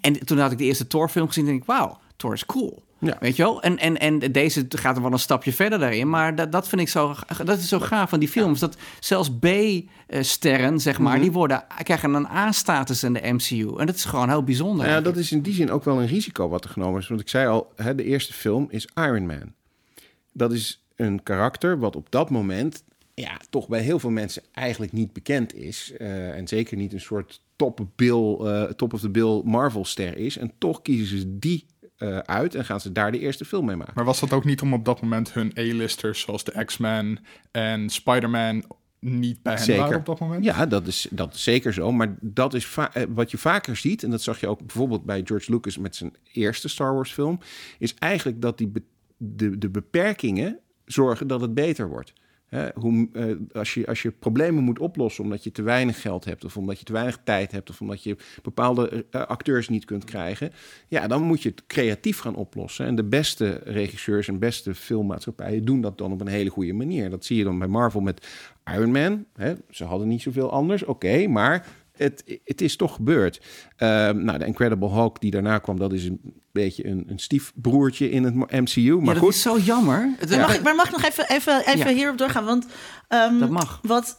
En toen had ik de eerste Thor film gezien en denk ik, wauw, Thor is cool. Ja. Weet je wel? En, en, en deze gaat er wel een stapje verder daarin. Maar dat, dat vind ik zo, dat is zo gaaf van die films. Dat zelfs B-sterren, zeg maar, mm -hmm. die worden, krijgen een A-status in de MCU. En dat is gewoon heel bijzonder. Ja, dat is in die zin ook wel een risico wat er genomen is. Want ik zei al, hè, de eerste film is Iron Man. Dat is een karakter wat op dat moment ja, toch bij heel veel mensen eigenlijk niet bekend is. Uh, en zeker niet een soort top, bill, uh, top of the bill Marvel ster is. En toch kiezen ze die uh, uit en gaan ze daar de eerste film mee maken. Maar was dat ook niet om op dat moment hun A-listers zoals de X-Men en Spider-Man niet bij hen zeker. waren op dat moment? Ja, dat is, dat is zeker zo. Maar dat is wat je vaker ziet, en dat zag je ook bijvoorbeeld bij George Lucas met zijn eerste Star Wars film, is eigenlijk dat die de, de beperkingen zorgen dat het beter wordt. Hè, hoe, uh, als, je, als je problemen moet oplossen omdat je te weinig geld hebt, of omdat je te weinig tijd hebt, of omdat je bepaalde uh, acteurs niet kunt krijgen, ja, dan moet je het creatief gaan oplossen. En de beste regisseurs en beste filmmaatschappijen doen dat dan op een hele goede manier. Dat zie je dan bij Marvel met Iron Man. Hè, ze hadden niet zoveel anders, oké, maar het, het is toch gebeurd. Uh, nou, de Incredible Hulk die daarna kwam, dat is een beetje een, een stiefbroertje in het MCU. Maar ja, dat goed. is zo jammer. Ja. Mag ik, maar mag ik nog even, even, even ja. hierop doorgaan? Want um, dat mag. Wat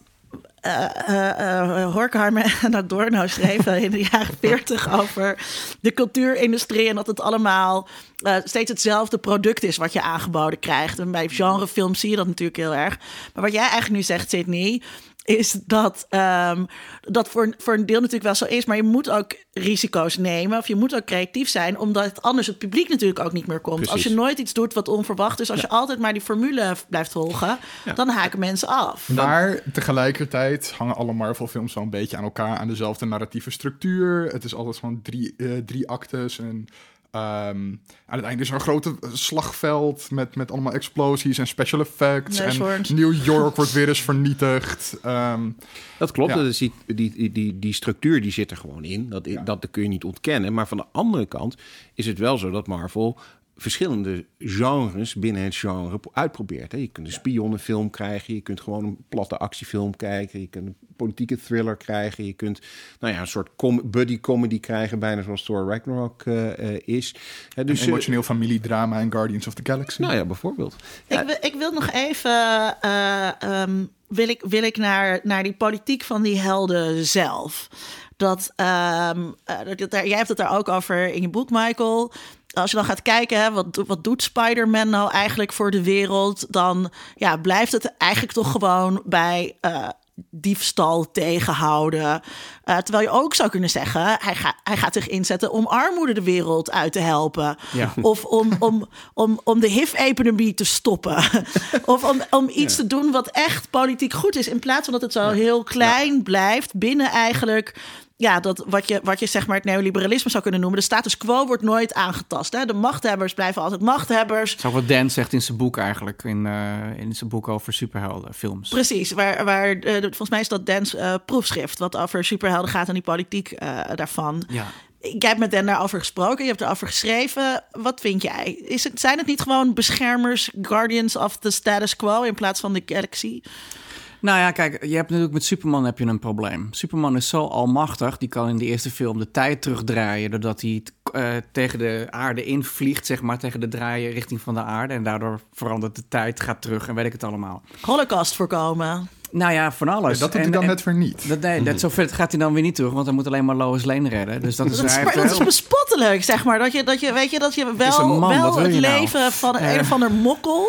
uh, uh, uh, Horkheimer (laughs) en Adorno schreven in de jaren (laughs) 40 over de cultuurindustrie en dat het allemaal uh, steeds hetzelfde product is wat je aangeboden krijgt. En bij genrefilms zie je dat natuurlijk heel erg. Maar wat jij eigenlijk nu zegt, Sydney, is dat um, dat voor, voor een deel natuurlijk wel zo is. Maar je moet ook risico's nemen. Of je moet ook creatief zijn. Omdat anders het publiek natuurlijk ook niet meer komt. Precies. Als je nooit iets doet wat onverwacht is. Als ja. je altijd maar die formule blijft volgen. Ja. Dan haken mensen af. Maar tegelijkertijd hangen alle Marvel films wel een beetje aan elkaar. Aan dezelfde narratieve structuur. Het is altijd van drie, uh, drie actes en... Um, aan het einde is er een grote slagveld met, met allemaal explosies en special effects. Nee, en New York wordt weer eens vernietigd. Um, dat klopt, ja. dus die, die, die, die structuur die zit er gewoon in. Dat, ja. dat kun je niet ontkennen. Maar van de andere kant is het wel zo dat Marvel verschillende genres binnen het genre uitprobeert. Je kunt een spionnenfilm krijgen, je kunt gewoon een platte actiefilm kijken, je kunt een politieke thriller krijgen, je kunt nou ja, een soort com buddy comedy krijgen, bijna zoals Thor Ragnarok uh, uh, is. Dus, een emotioneel familiedrama en Guardians of the Galaxy. Nou ja, bijvoorbeeld. Ik, wil, ik wil nog even um, wil ik, wil ik naar, naar die politiek van die helden zelf. Dat, um, dat, jij hebt het daar ook over in je boek, Michael als je dan gaat kijken, hè, wat, wat doet Spider-Man nou eigenlijk voor de wereld? Dan ja, blijft het eigenlijk toch gewoon bij uh, diefstal tegenhouden. Uh, terwijl je ook zou kunnen zeggen, hij, ga, hij gaat zich inzetten om armoede de wereld uit te helpen. Ja. Of om, om, om, om de HIV-epidemie te stoppen. (laughs) of om, om iets te doen wat echt politiek goed is. In plaats van dat het zo heel klein blijft binnen eigenlijk ja, dat wat je, wat je zeg maar het neoliberalisme zou kunnen noemen. De status quo wordt nooit aangetast. Hè? De machthebbers blijven altijd machthebbers. Is wat Dan zegt in zijn boek eigenlijk. In, uh, in zijn boek over superheldenfilms. Precies. Waar, waar, uh, volgens mij is dat Dan's uh, proefschrift. Wat over superhelden gaat en die politiek daarvan. Ja. Ik heb met Dan daarover gesproken. Je hebt erover geschreven. Wat vind jij? Is het, zijn het niet gewoon beschermers, guardians of the status quo in plaats van de galaxy? Nou ja, kijk, je hebt natuurlijk met Superman heb je een probleem. Superman is zo almachtig, die kan in de eerste film de tijd terugdraaien... doordat hij uh, tegen de aarde invliegt, zeg maar, tegen de draaien richting van de aarde. En daardoor verandert de tijd, gaat terug en weet ik het allemaal. Holocaust voorkomen. Nou ja, van alles. Ja, dat doet hij dan en, net weer niet. Dat, nee, dat, zover gaat hij dan weer niet terug, want hij moet alleen maar Lois Lane redden. Dus dat is, (laughs) dat is, dat is bespottelijk, zeg maar. Dat je, dat je, weet je, dat je wel, man, wel het nou? leven van een, een of ander mokkel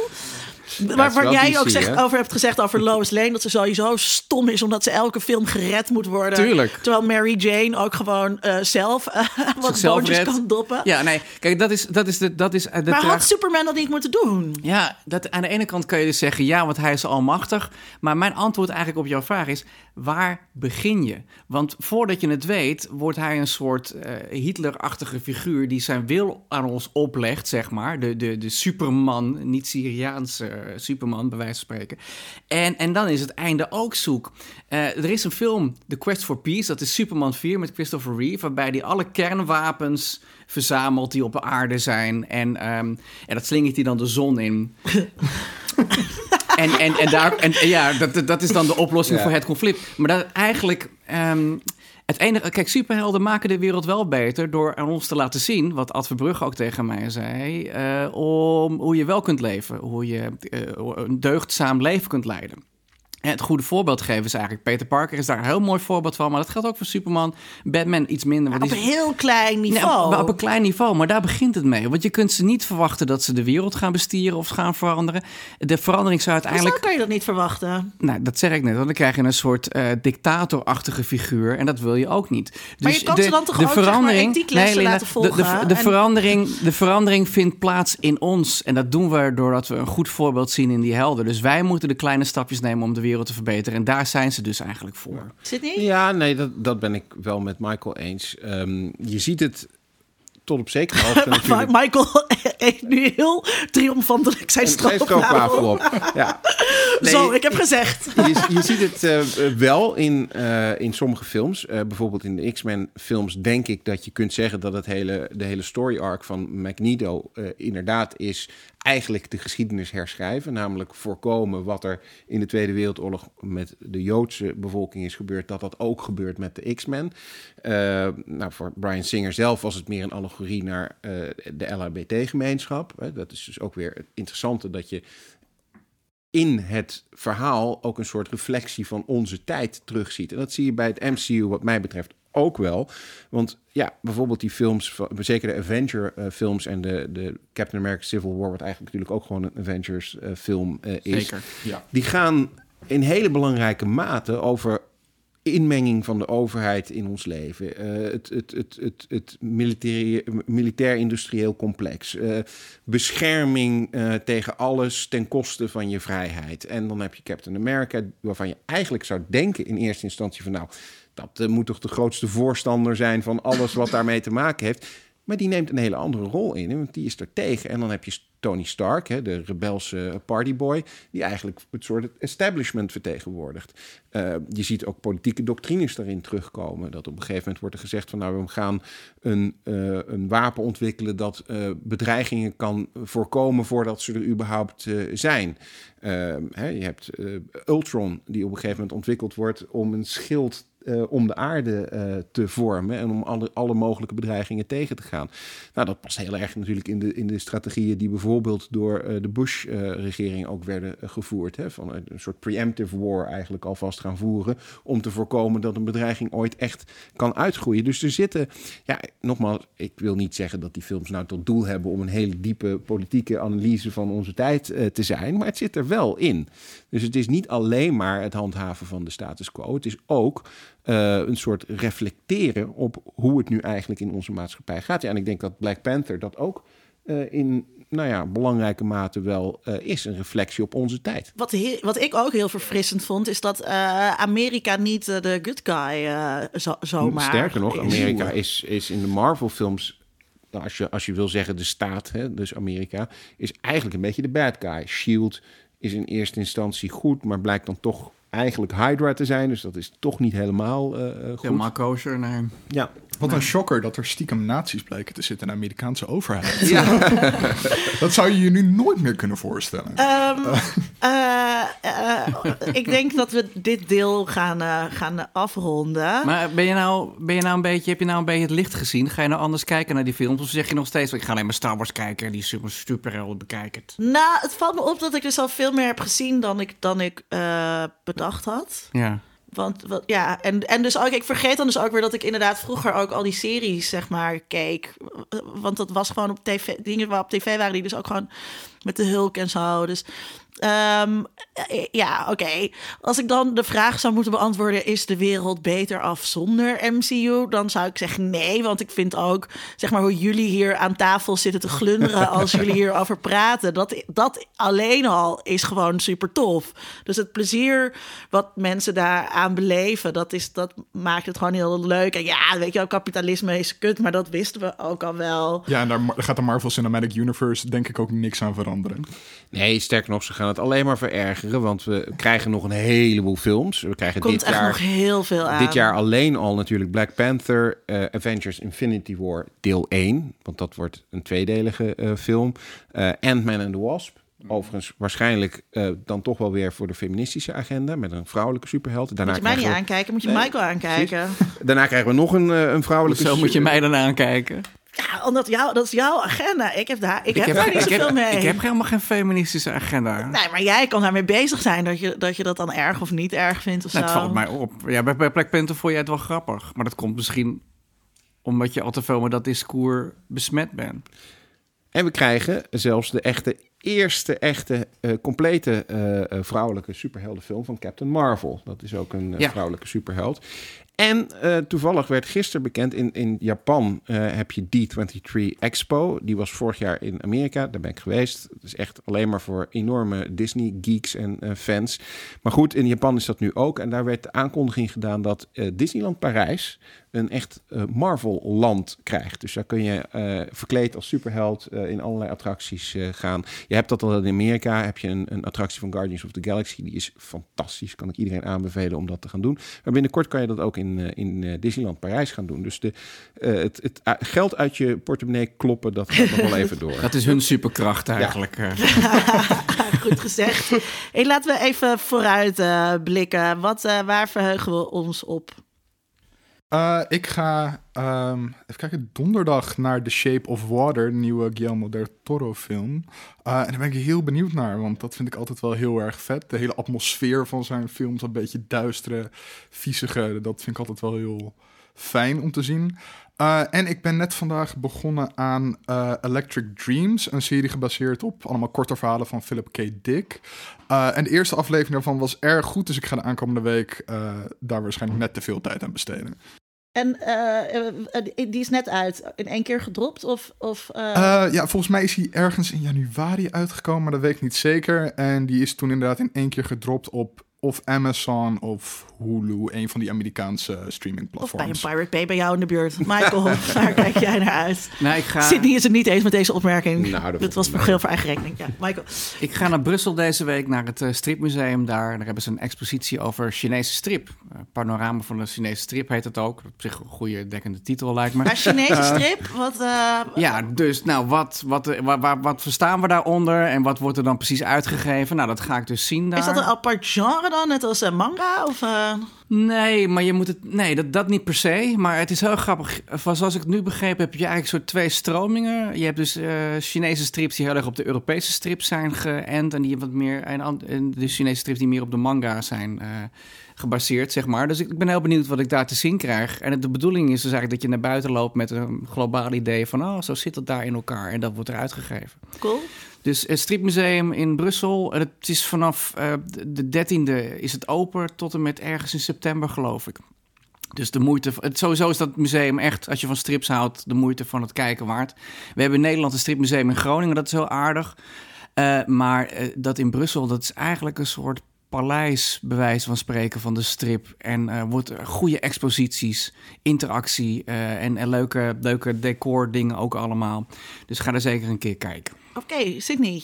waar, waar jij DC, ook zegt, over hebt gezegd over Lois Lane... dat ze sowieso stom is omdat ze elke film gered moet worden. Tuurlijk. Terwijl Mary Jane ook gewoon uh, zelf uh, (laughs) wat boontjes kan doppen. Ja, nee, kijk, dat is... Dat is, de, dat is de maar had Superman dat niet moeten doen? Ja, dat, aan de ene kant kan je dus zeggen... ja, want hij is almachtig. Maar mijn antwoord eigenlijk op jouw vraag is... waar begin je? Want voordat je het weet, wordt hij een soort uh, Hitler-achtige figuur... die zijn wil aan ons oplegt, zeg maar. De, de, de Superman, niet Syriaanse Superman, bij wijze van spreken. En, en dan is het einde ook zoek. Uh, er is een film, The Quest for Peace, dat is Superman 4 met Christopher Reeve, waarbij hij alle kernwapens verzamelt die op de aarde zijn. En, um, en dat slingert hij dan de zon in. (laughs) en, en, en, daar, en ja, dat, dat is dan de oplossing ja. voor het conflict. Maar dat eigenlijk. Um, het enige, kijk, superhelden maken de wereld wel beter door aan ons te laten zien, wat Ad Verbrugge ook tegen mij zei, uh, om hoe je wel kunt leven, hoe je uh, een deugdzaam leven kunt leiden. En het goede voorbeeld geven is eigenlijk Peter Parker is daar een heel mooi voorbeeld van, maar dat geldt ook voor Superman, Batman iets minder. Maar op een heel klein niveau. Nee, op, op, een klein niveau, maar daar begint het mee. Want je kunt ze niet verwachten dat ze de wereld gaan bestieren of gaan veranderen. De verandering zou uiteindelijk. Zo kan je dat niet verwachten. Nou, dat zeg ik net, want dan krijg je een soort uh, dictatorachtige figuur en dat wil je ook niet. Dus maar je kan de, ze dan toch de ook verandering, zeg maar, nee, laten volgen. De, de, de, en... verandering, de verandering vindt plaats in ons en dat doen we doordat we een goed voorbeeld zien in die helden. Dus wij moeten de kleine stapjes nemen om de wereld te verbeteren. En daar zijn ze dus eigenlijk voor. Sydney? Ja, nee, dat, dat ben ik wel met Michael eens. Um, je ziet het tot op zekere hoogte (laughs) natuurlijk. Michael (laughs) heeft nu heel triomfantelijk zijn stroopwafel op. Ja. (laughs) Nee, Zo, ik heb gezegd. Je, je ziet het uh, wel in, uh, in sommige films. Uh, bijvoorbeeld in de X-Men films denk ik dat je kunt zeggen... dat het hele, de hele story arc van Magneto inderdaad is... eigenlijk de geschiedenis herschrijven. Namelijk voorkomen wat er in de Tweede Wereldoorlog... met de Joodse bevolking is gebeurd... dat dat ook gebeurt met de X-Men. nou, voor Brian Singer zelf was het meer een allegorie naar de LHBT-gemeenschap. Dat is dus ook weer het interessante dat je in het verhaal ook een soort reflectie van onze tijd terugziet. En dat zie je bij het MCU wat mij betreft ook wel. Want ja, bijvoorbeeld die films, zeker de Avenger-films en de, de Captain America Civil War... wat eigenlijk natuurlijk ook gewoon een Avengers-film uh, is... Zeker, ja. die gaan in hele belangrijke mate over inmenging van de overheid in ons leven. Uh, het het, het, het, het militair-industrieel complex. Uh, bescherming uh, tegen alles ten koste van je vrijheid. En dan heb je Captain America, waarvan je eigenlijk zou denken in eerste instantie van nou, dat moet toch de grootste voorstander zijn van alles wat daarmee te maken heeft. Maar die neemt een hele andere rol in, want die is er tegen. En dan heb je Tony Stark, hè, de rebelse partyboy, die eigenlijk het soort establishment vertegenwoordigt. Uh, je ziet ook politieke doctrines daarin terugkomen. Dat op een gegeven moment wordt er gezegd van nou, we gaan een, uh, een wapen ontwikkelen dat uh, bedreigingen kan voorkomen voordat ze er überhaupt zijn. Hè, je hebt Ultron, die op een gegeven moment ontwikkeld wordt om een schild eh, om de aarde eh, te vormen en om alle, alle mogelijke bedreigingen tegen te gaan. Nou, dat past heel erg natuurlijk in de, in de strategieën die bijvoorbeeld door eh, de Bush-regering ook werden gevoerd. Hè, van een soort preemptive war eigenlijk alvast gaan voeren om te voorkomen dat een bedreiging ooit echt kan uitgroeien. Dus er zitten, ja, nogmaals, ik wil niet zeggen dat die films nou tot doel hebben om een hele diepe politieke analyse van onze tijd te zijn, maar het zit er wel in. Dus het is niet alleen maar het handhaven van de status quo. Het is ook uh, een soort reflecteren op hoe het nu eigenlijk in onze maatschappij gaat. Ja, en ik denk dat Black Panther dat ook uh, in nou ja, belangrijke mate wel uh, is. Een reflectie op onze tijd. Wat, wat ik ook heel verfrissend vond, is dat Amerika niet de good guy zo, zomaar Sterker nog, Amerika is, is in de Marvel-films nou, als, je, als je wil zeggen de staat, hè, dus Amerika, is eigenlijk een beetje de bad guy. Shield is in eerste instantie goed, maar blijkt dan toch eigenlijk Hydra te zijn. Dus dat is toch niet helemaal uh, goed. Helemaal kosher, nee. Ja. Wat een shocker dat er stiekem nazi's blijken te zitten in de Amerikaanse overheid. (laughs) Ja. (laughs) dat zou je je nu nooit meer kunnen voorstellen. Um, uh, uh, ik denk dat we dit deel gaan, gaan afronden. Maar ben je, nou, ben je nou een beetje, heb je nou een beetje het licht gezien? Ga je nou anders kijken naar die films? Of zeg je nog steeds, ik ga alleen maar Star Wars kijken en die super superhelden bekijken? Nou, het valt me op dat ik dus al veel meer heb gezien dan ik, dan ik bedacht had. Ja. Want wat, ja, en, en dus ook, ik vergeet dan dus ook weer dat ik inderdaad vroeger ook al die series, zeg maar, keek. Want dat was gewoon op tv, dingen waar op tv waren die dus ook gewoon met de Hulk en zo. Dus Um, ja, oké. Als ik dan de vraag zou moeten beantwoorden: is de wereld beter af zonder MCU? Dan zou ik zeggen nee, want ik vind ook, zeg maar, hoe jullie hier aan tafel zitten te glunderen (laughs) als jullie hierover praten. Dat, dat alleen al is gewoon super tof. Dus het plezier wat mensen daaraan beleven, dat, is, dat maakt het gewoon heel leuk. En ja, weet je wel, kapitalisme is kut, maar dat wisten we ook al wel. Ja, en daar gaat de Marvel Cinematic Universe denk ik ook niks aan veranderen. Nee, sterker nog, ze gaan het alleen maar verergeren. Want we krijgen nog een heleboel films. We krijgen Komt dit echt jaar nog heel veel aan. Dit jaar alleen al natuurlijk Black Panther, uh, Avengers Infinity War deel 1. Want dat wordt een tweedelige uh, film. Uh, Ant-Man and the Wasp. Overigens waarschijnlijk uh, dan toch wel weer voor de feministische agenda met een vrouwelijke superheld. Daarna moet je mij niet we... aankijken, moet je nee, Michael aankijken. Daarna krijgen we nog een, een vrouwelijke... Zo moet je mij dan aankijken. Ja, omdat jou, dat is jouw agenda. Ik heb daar, ik, ik heb, daar niet zoveel mee. Ik heb helemaal geen feministische agenda. Nee, maar jij kan daarmee bezig zijn dat je dat, je dat dan erg of niet erg vindt of nou, zo. Het valt mij op. Ja, bij, bij Black Panther vond jij het wel grappig. Maar dat komt misschien omdat je al te veel met dat discours besmet bent. En we krijgen zelfs de echte eerste echte uh, complete uh, vrouwelijke superheldenfilm van Captain Marvel. Dat is ook een ja. vrouwelijke superheld. En uh, toevallig werd gisteren bekend, in, in Japan uh, heb je D23 Expo. Die was vorig jaar in Amerika, daar ben ik geweest. Dat is echt alleen maar voor enorme Disney-geeks en uh, fans. Maar goed, in Japan is dat nu ook. En daar werd de aankondiging gedaan dat Disneyland Parijs een echt Marvel-land krijgt. Dus daar kun je verkleed als superheld in allerlei attracties gaan. Je hebt dat al in Amerika, heb je een, een attractie van Guardians of the Galaxy. Die is fantastisch, kan ik iedereen aanbevelen om dat te gaan doen. Maar binnenkort kan je dat ook in in, in uh, Disneyland Parijs gaan doen. Dus de, uh, het, het geld uit je portemonnee kloppen, dat gaat nog wel even door. Dat is hun superkracht eigenlijk. Ja. (laughs) Goed gezegd. Hey, laten we even vooruit uh, blikken. Wat, waar verheugen we ons op? Uh, ik ga um, even kijken, donderdag naar The Shape of Water, nieuwe Guillermo del Toro film. Uh, en daar ben ik heel benieuwd naar, want dat vind ik altijd wel heel erg vet. De hele atmosfeer van zijn films, een beetje duistere, viezige, dat vind ik altijd wel heel fijn om te zien. Uh, en ik ben net vandaag begonnen aan uh, Electric Dreams, een serie gebaseerd op allemaal korte verhalen van Philip K. Dick. Uh, en de eerste aflevering daarvan was erg goed, dus ik ga de aankomende week daar waarschijnlijk net te veel tijd aan besteden. En die is net uit, in één keer gedropt? Of, of, ja, volgens mij is hij ergens in januari uitgekomen, maar dat weet ik niet zeker. En die is toen inderdaad in één keer gedropt op of Amazon of Hulu, een van die Amerikaanse streamingplatforms. Of bij een Pirate Bay bij jou in de buurt. Michael, (laughs) waar kijk jij naar uit? Nou, ik ga... Sydney is het niet eens met deze opmerking. Nou, dat, dat was voor heel voor eigen rekening. Ja, Michael. Ik ga naar Brussel deze week, naar het uh, stripmuseum daar. Daar hebben ze een expositie over Chinese strip. Uh, panorama van de Chinese strip heet het ook. Op zich een goede dekkende titel lijkt me. Maar Chinese uh, strip? Wat, ja, dus nou, wat, wat, wat, wat, wat verstaan we daaronder? En wat wordt er dan precies uitgegeven? Nou, dat ga ik dus zien daar. Is dat een apart genre? Dan? Net als een manga? Of, uh... Nee, maar je moet het. Nee, dat, dat niet per se. Maar het is heel grappig. Zoals ik het nu begrepen heb, je eigenlijk soort twee stromingen. Je hebt dus uh, Chinese strips die heel erg op de Europese strips zijn geënt. En die wat meer. En, en de Chinese strips die meer op de manga zijn. Uh, gebaseerd, zeg maar. Dus ik ben heel benieuwd wat ik daar te zien krijg. En de bedoeling is dus eigenlijk dat je naar buiten loopt met een globaal idee van, oh, zo zit het daar in elkaar. En dat wordt eruit gegeven. Cool. Dus het Stripmuseum in Brussel, het is vanaf uh, de 13e is het open tot en met ergens in september, geloof ik. Dus de moeite, het, sowieso is dat museum echt, als je van strips houdt, de moeite van het kijken waard. We hebben in Nederland een stripmuseum in Groningen, dat is heel aardig. Uh, maar uh, dat in Brussel, dat is eigenlijk een soort paleis, bewijs van spreken, van de strip. En uh, wordt goede exposities, interactie en, en, leuke, leuke decor dingen ook allemaal. Dus ga er zeker een keer kijken. Oké, Sydney.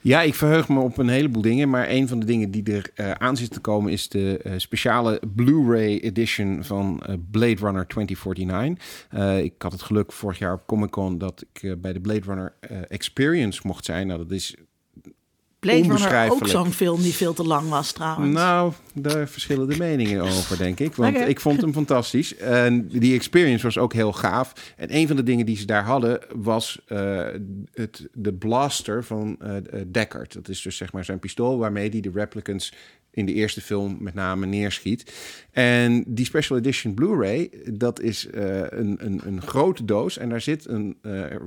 Ja, ik verheug me op een heleboel dingen. Maar een van de dingen die er uh, aan zit te komen is de uh, speciale Blu-ray edition van uh, Blade Runner 2049. ik had het geluk vorig jaar op Comic Con dat ik bij de Blade Runner Experience mocht zijn. Nou, dat is Blade Runner ook zo'n film die veel te lang was trouwens. Nou, daar verschillen de meningen over, denk ik. Want okay. ik vond hem fantastisch. En die experience was ook heel gaaf. En een van de dingen die ze daar hadden was uh, het, de blaster van uh, Deckard. Dat is dus zeg maar zijn pistool waarmee hij de replicants in de eerste film met name neerschiet. En die special edition Blu-ray, dat is uh, een, een, een grote doos. En daar zit een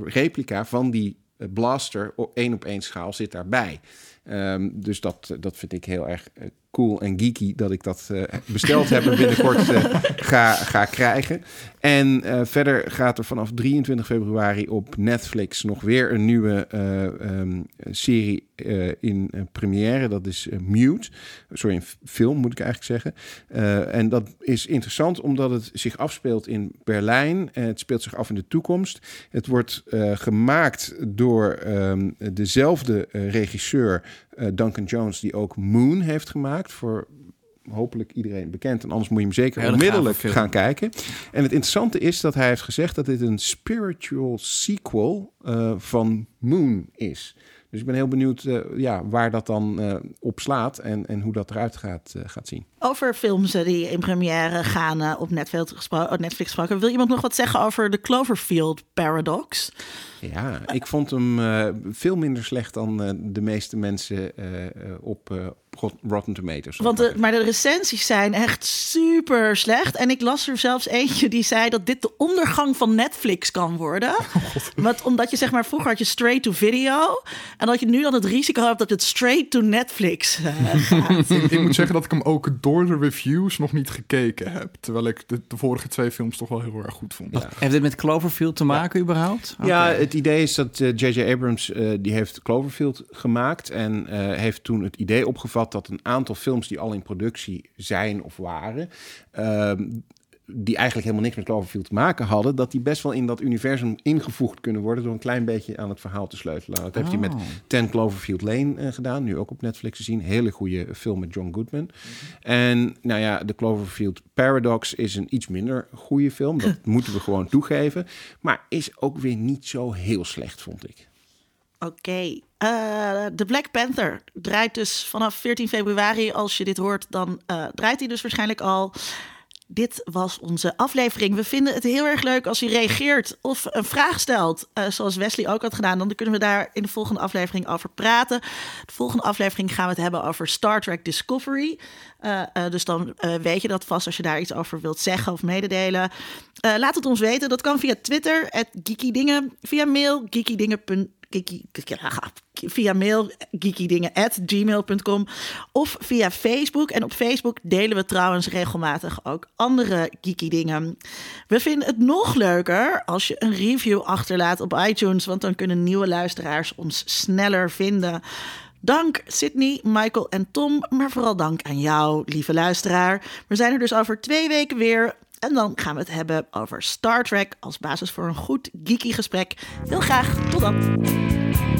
replica van die blaster één op één schaal zit daarbij. Um, dus dat, dat vind ik heel erg uh, cool en geeky dat ik dat uh, besteld heb en binnenkort uh, ga, ga krijgen. En verder gaat er vanaf 23 februari op Netflix nog weer een nieuwe um, serie in première. Dat is Mute. Sorry, een film moet ik eigenlijk zeggen. en dat is interessant omdat het zich afspeelt in Berlijn. het speelt zich af in de toekomst. Het wordt gemaakt door um, dezelfde regisseur Duncan Jones, die ook Moon heeft gemaakt voor hopelijk iedereen bekend. En anders moet je hem zeker onmiddellijk gaan kijken. En het interessante is dat hij heeft gezegd dat dit een spiritual sequel uh, van Moon is. Dus ik ben heel benieuwd uh, ja, waar dat dan uh, op slaat en, en hoe dat eruit gaat, uh, gaat zien. Over films die in première gaan op Netflix gesproken, Netflix gesproken. Wil iemand nog wat zeggen over de Cloverfield Paradox? Ja, ik vond hem veel minder slecht dan de meeste mensen op Rotten Tomatoes. Want de, maar de recensies zijn echt super slecht. En ik las er zelfs eentje die zei dat dit de ondergang van Netflix kan worden. (laughs) Want omdat je zeg maar vroeger had je straight to video. En dat je nu dan het risico hebt dat het straight to Netflix uh, gaat. ik, ik, moet zeggen dat ik hem ook door de reviews nog niet gekeken heb. Terwijl ik de, de vorige twee films toch wel heel erg goed vond. Ja. Heeft dit met Cloverfield te maken ja. überhaupt? Ja, het idee is dat J.J. Uh, Abrams uh, die heeft Cloverfield gemaakt. En heeft toen het idee opgevat dat een aantal films die al in productie zijn of waren, uh, die eigenlijk helemaal niks met Cloverfield te maken hadden, dat die best wel in dat universum ingevoegd kunnen worden door een klein beetje aan het verhaal te sleutelen. Dat heeft hij met Ten Cloverfield Lane uh, gedaan, nu ook op Netflix te zien. Hele goede film met John Goodman. En nou ja, de Cloverfield Paradox is een iets minder goede film. Dat (laughs) moeten we gewoon toegeven. Maar is ook weer niet zo heel slecht, vond ik. Oké. Okay. Uh, de Black Panther draait dus vanaf 14 februari. Als je dit hoort, dan uh, draait hij dus waarschijnlijk al. Dit was onze aflevering. We vinden het heel erg leuk als u reageert of een vraag stelt, uh, zoals Wesley ook had gedaan. Dan kunnen we daar in de volgende aflevering over praten. De volgende aflevering gaan we het hebben over Star Trek Discovery. Dus dan weet je dat vast als je daar iets over wilt zeggen of mededelen. laat het ons weten. Dat kan via Twitter, geekydingen, via mail, geekydingen.nl geeky, via mail geekydingen@gmail.com of via Facebook. En op Facebook delen we trouwens regelmatig ook andere geeky dingen. We vinden het nog leuker als je een review achterlaat op iTunes, want dan kunnen nieuwe luisteraars ons sneller vinden. Dank Sydney, Michael en Tom, maar vooral dank aan jou, lieve luisteraar. We zijn er dus over twee weken weer. En dan gaan we het hebben over Star Trek als basis voor een goed geeky gesprek. Heel graag, tot dan!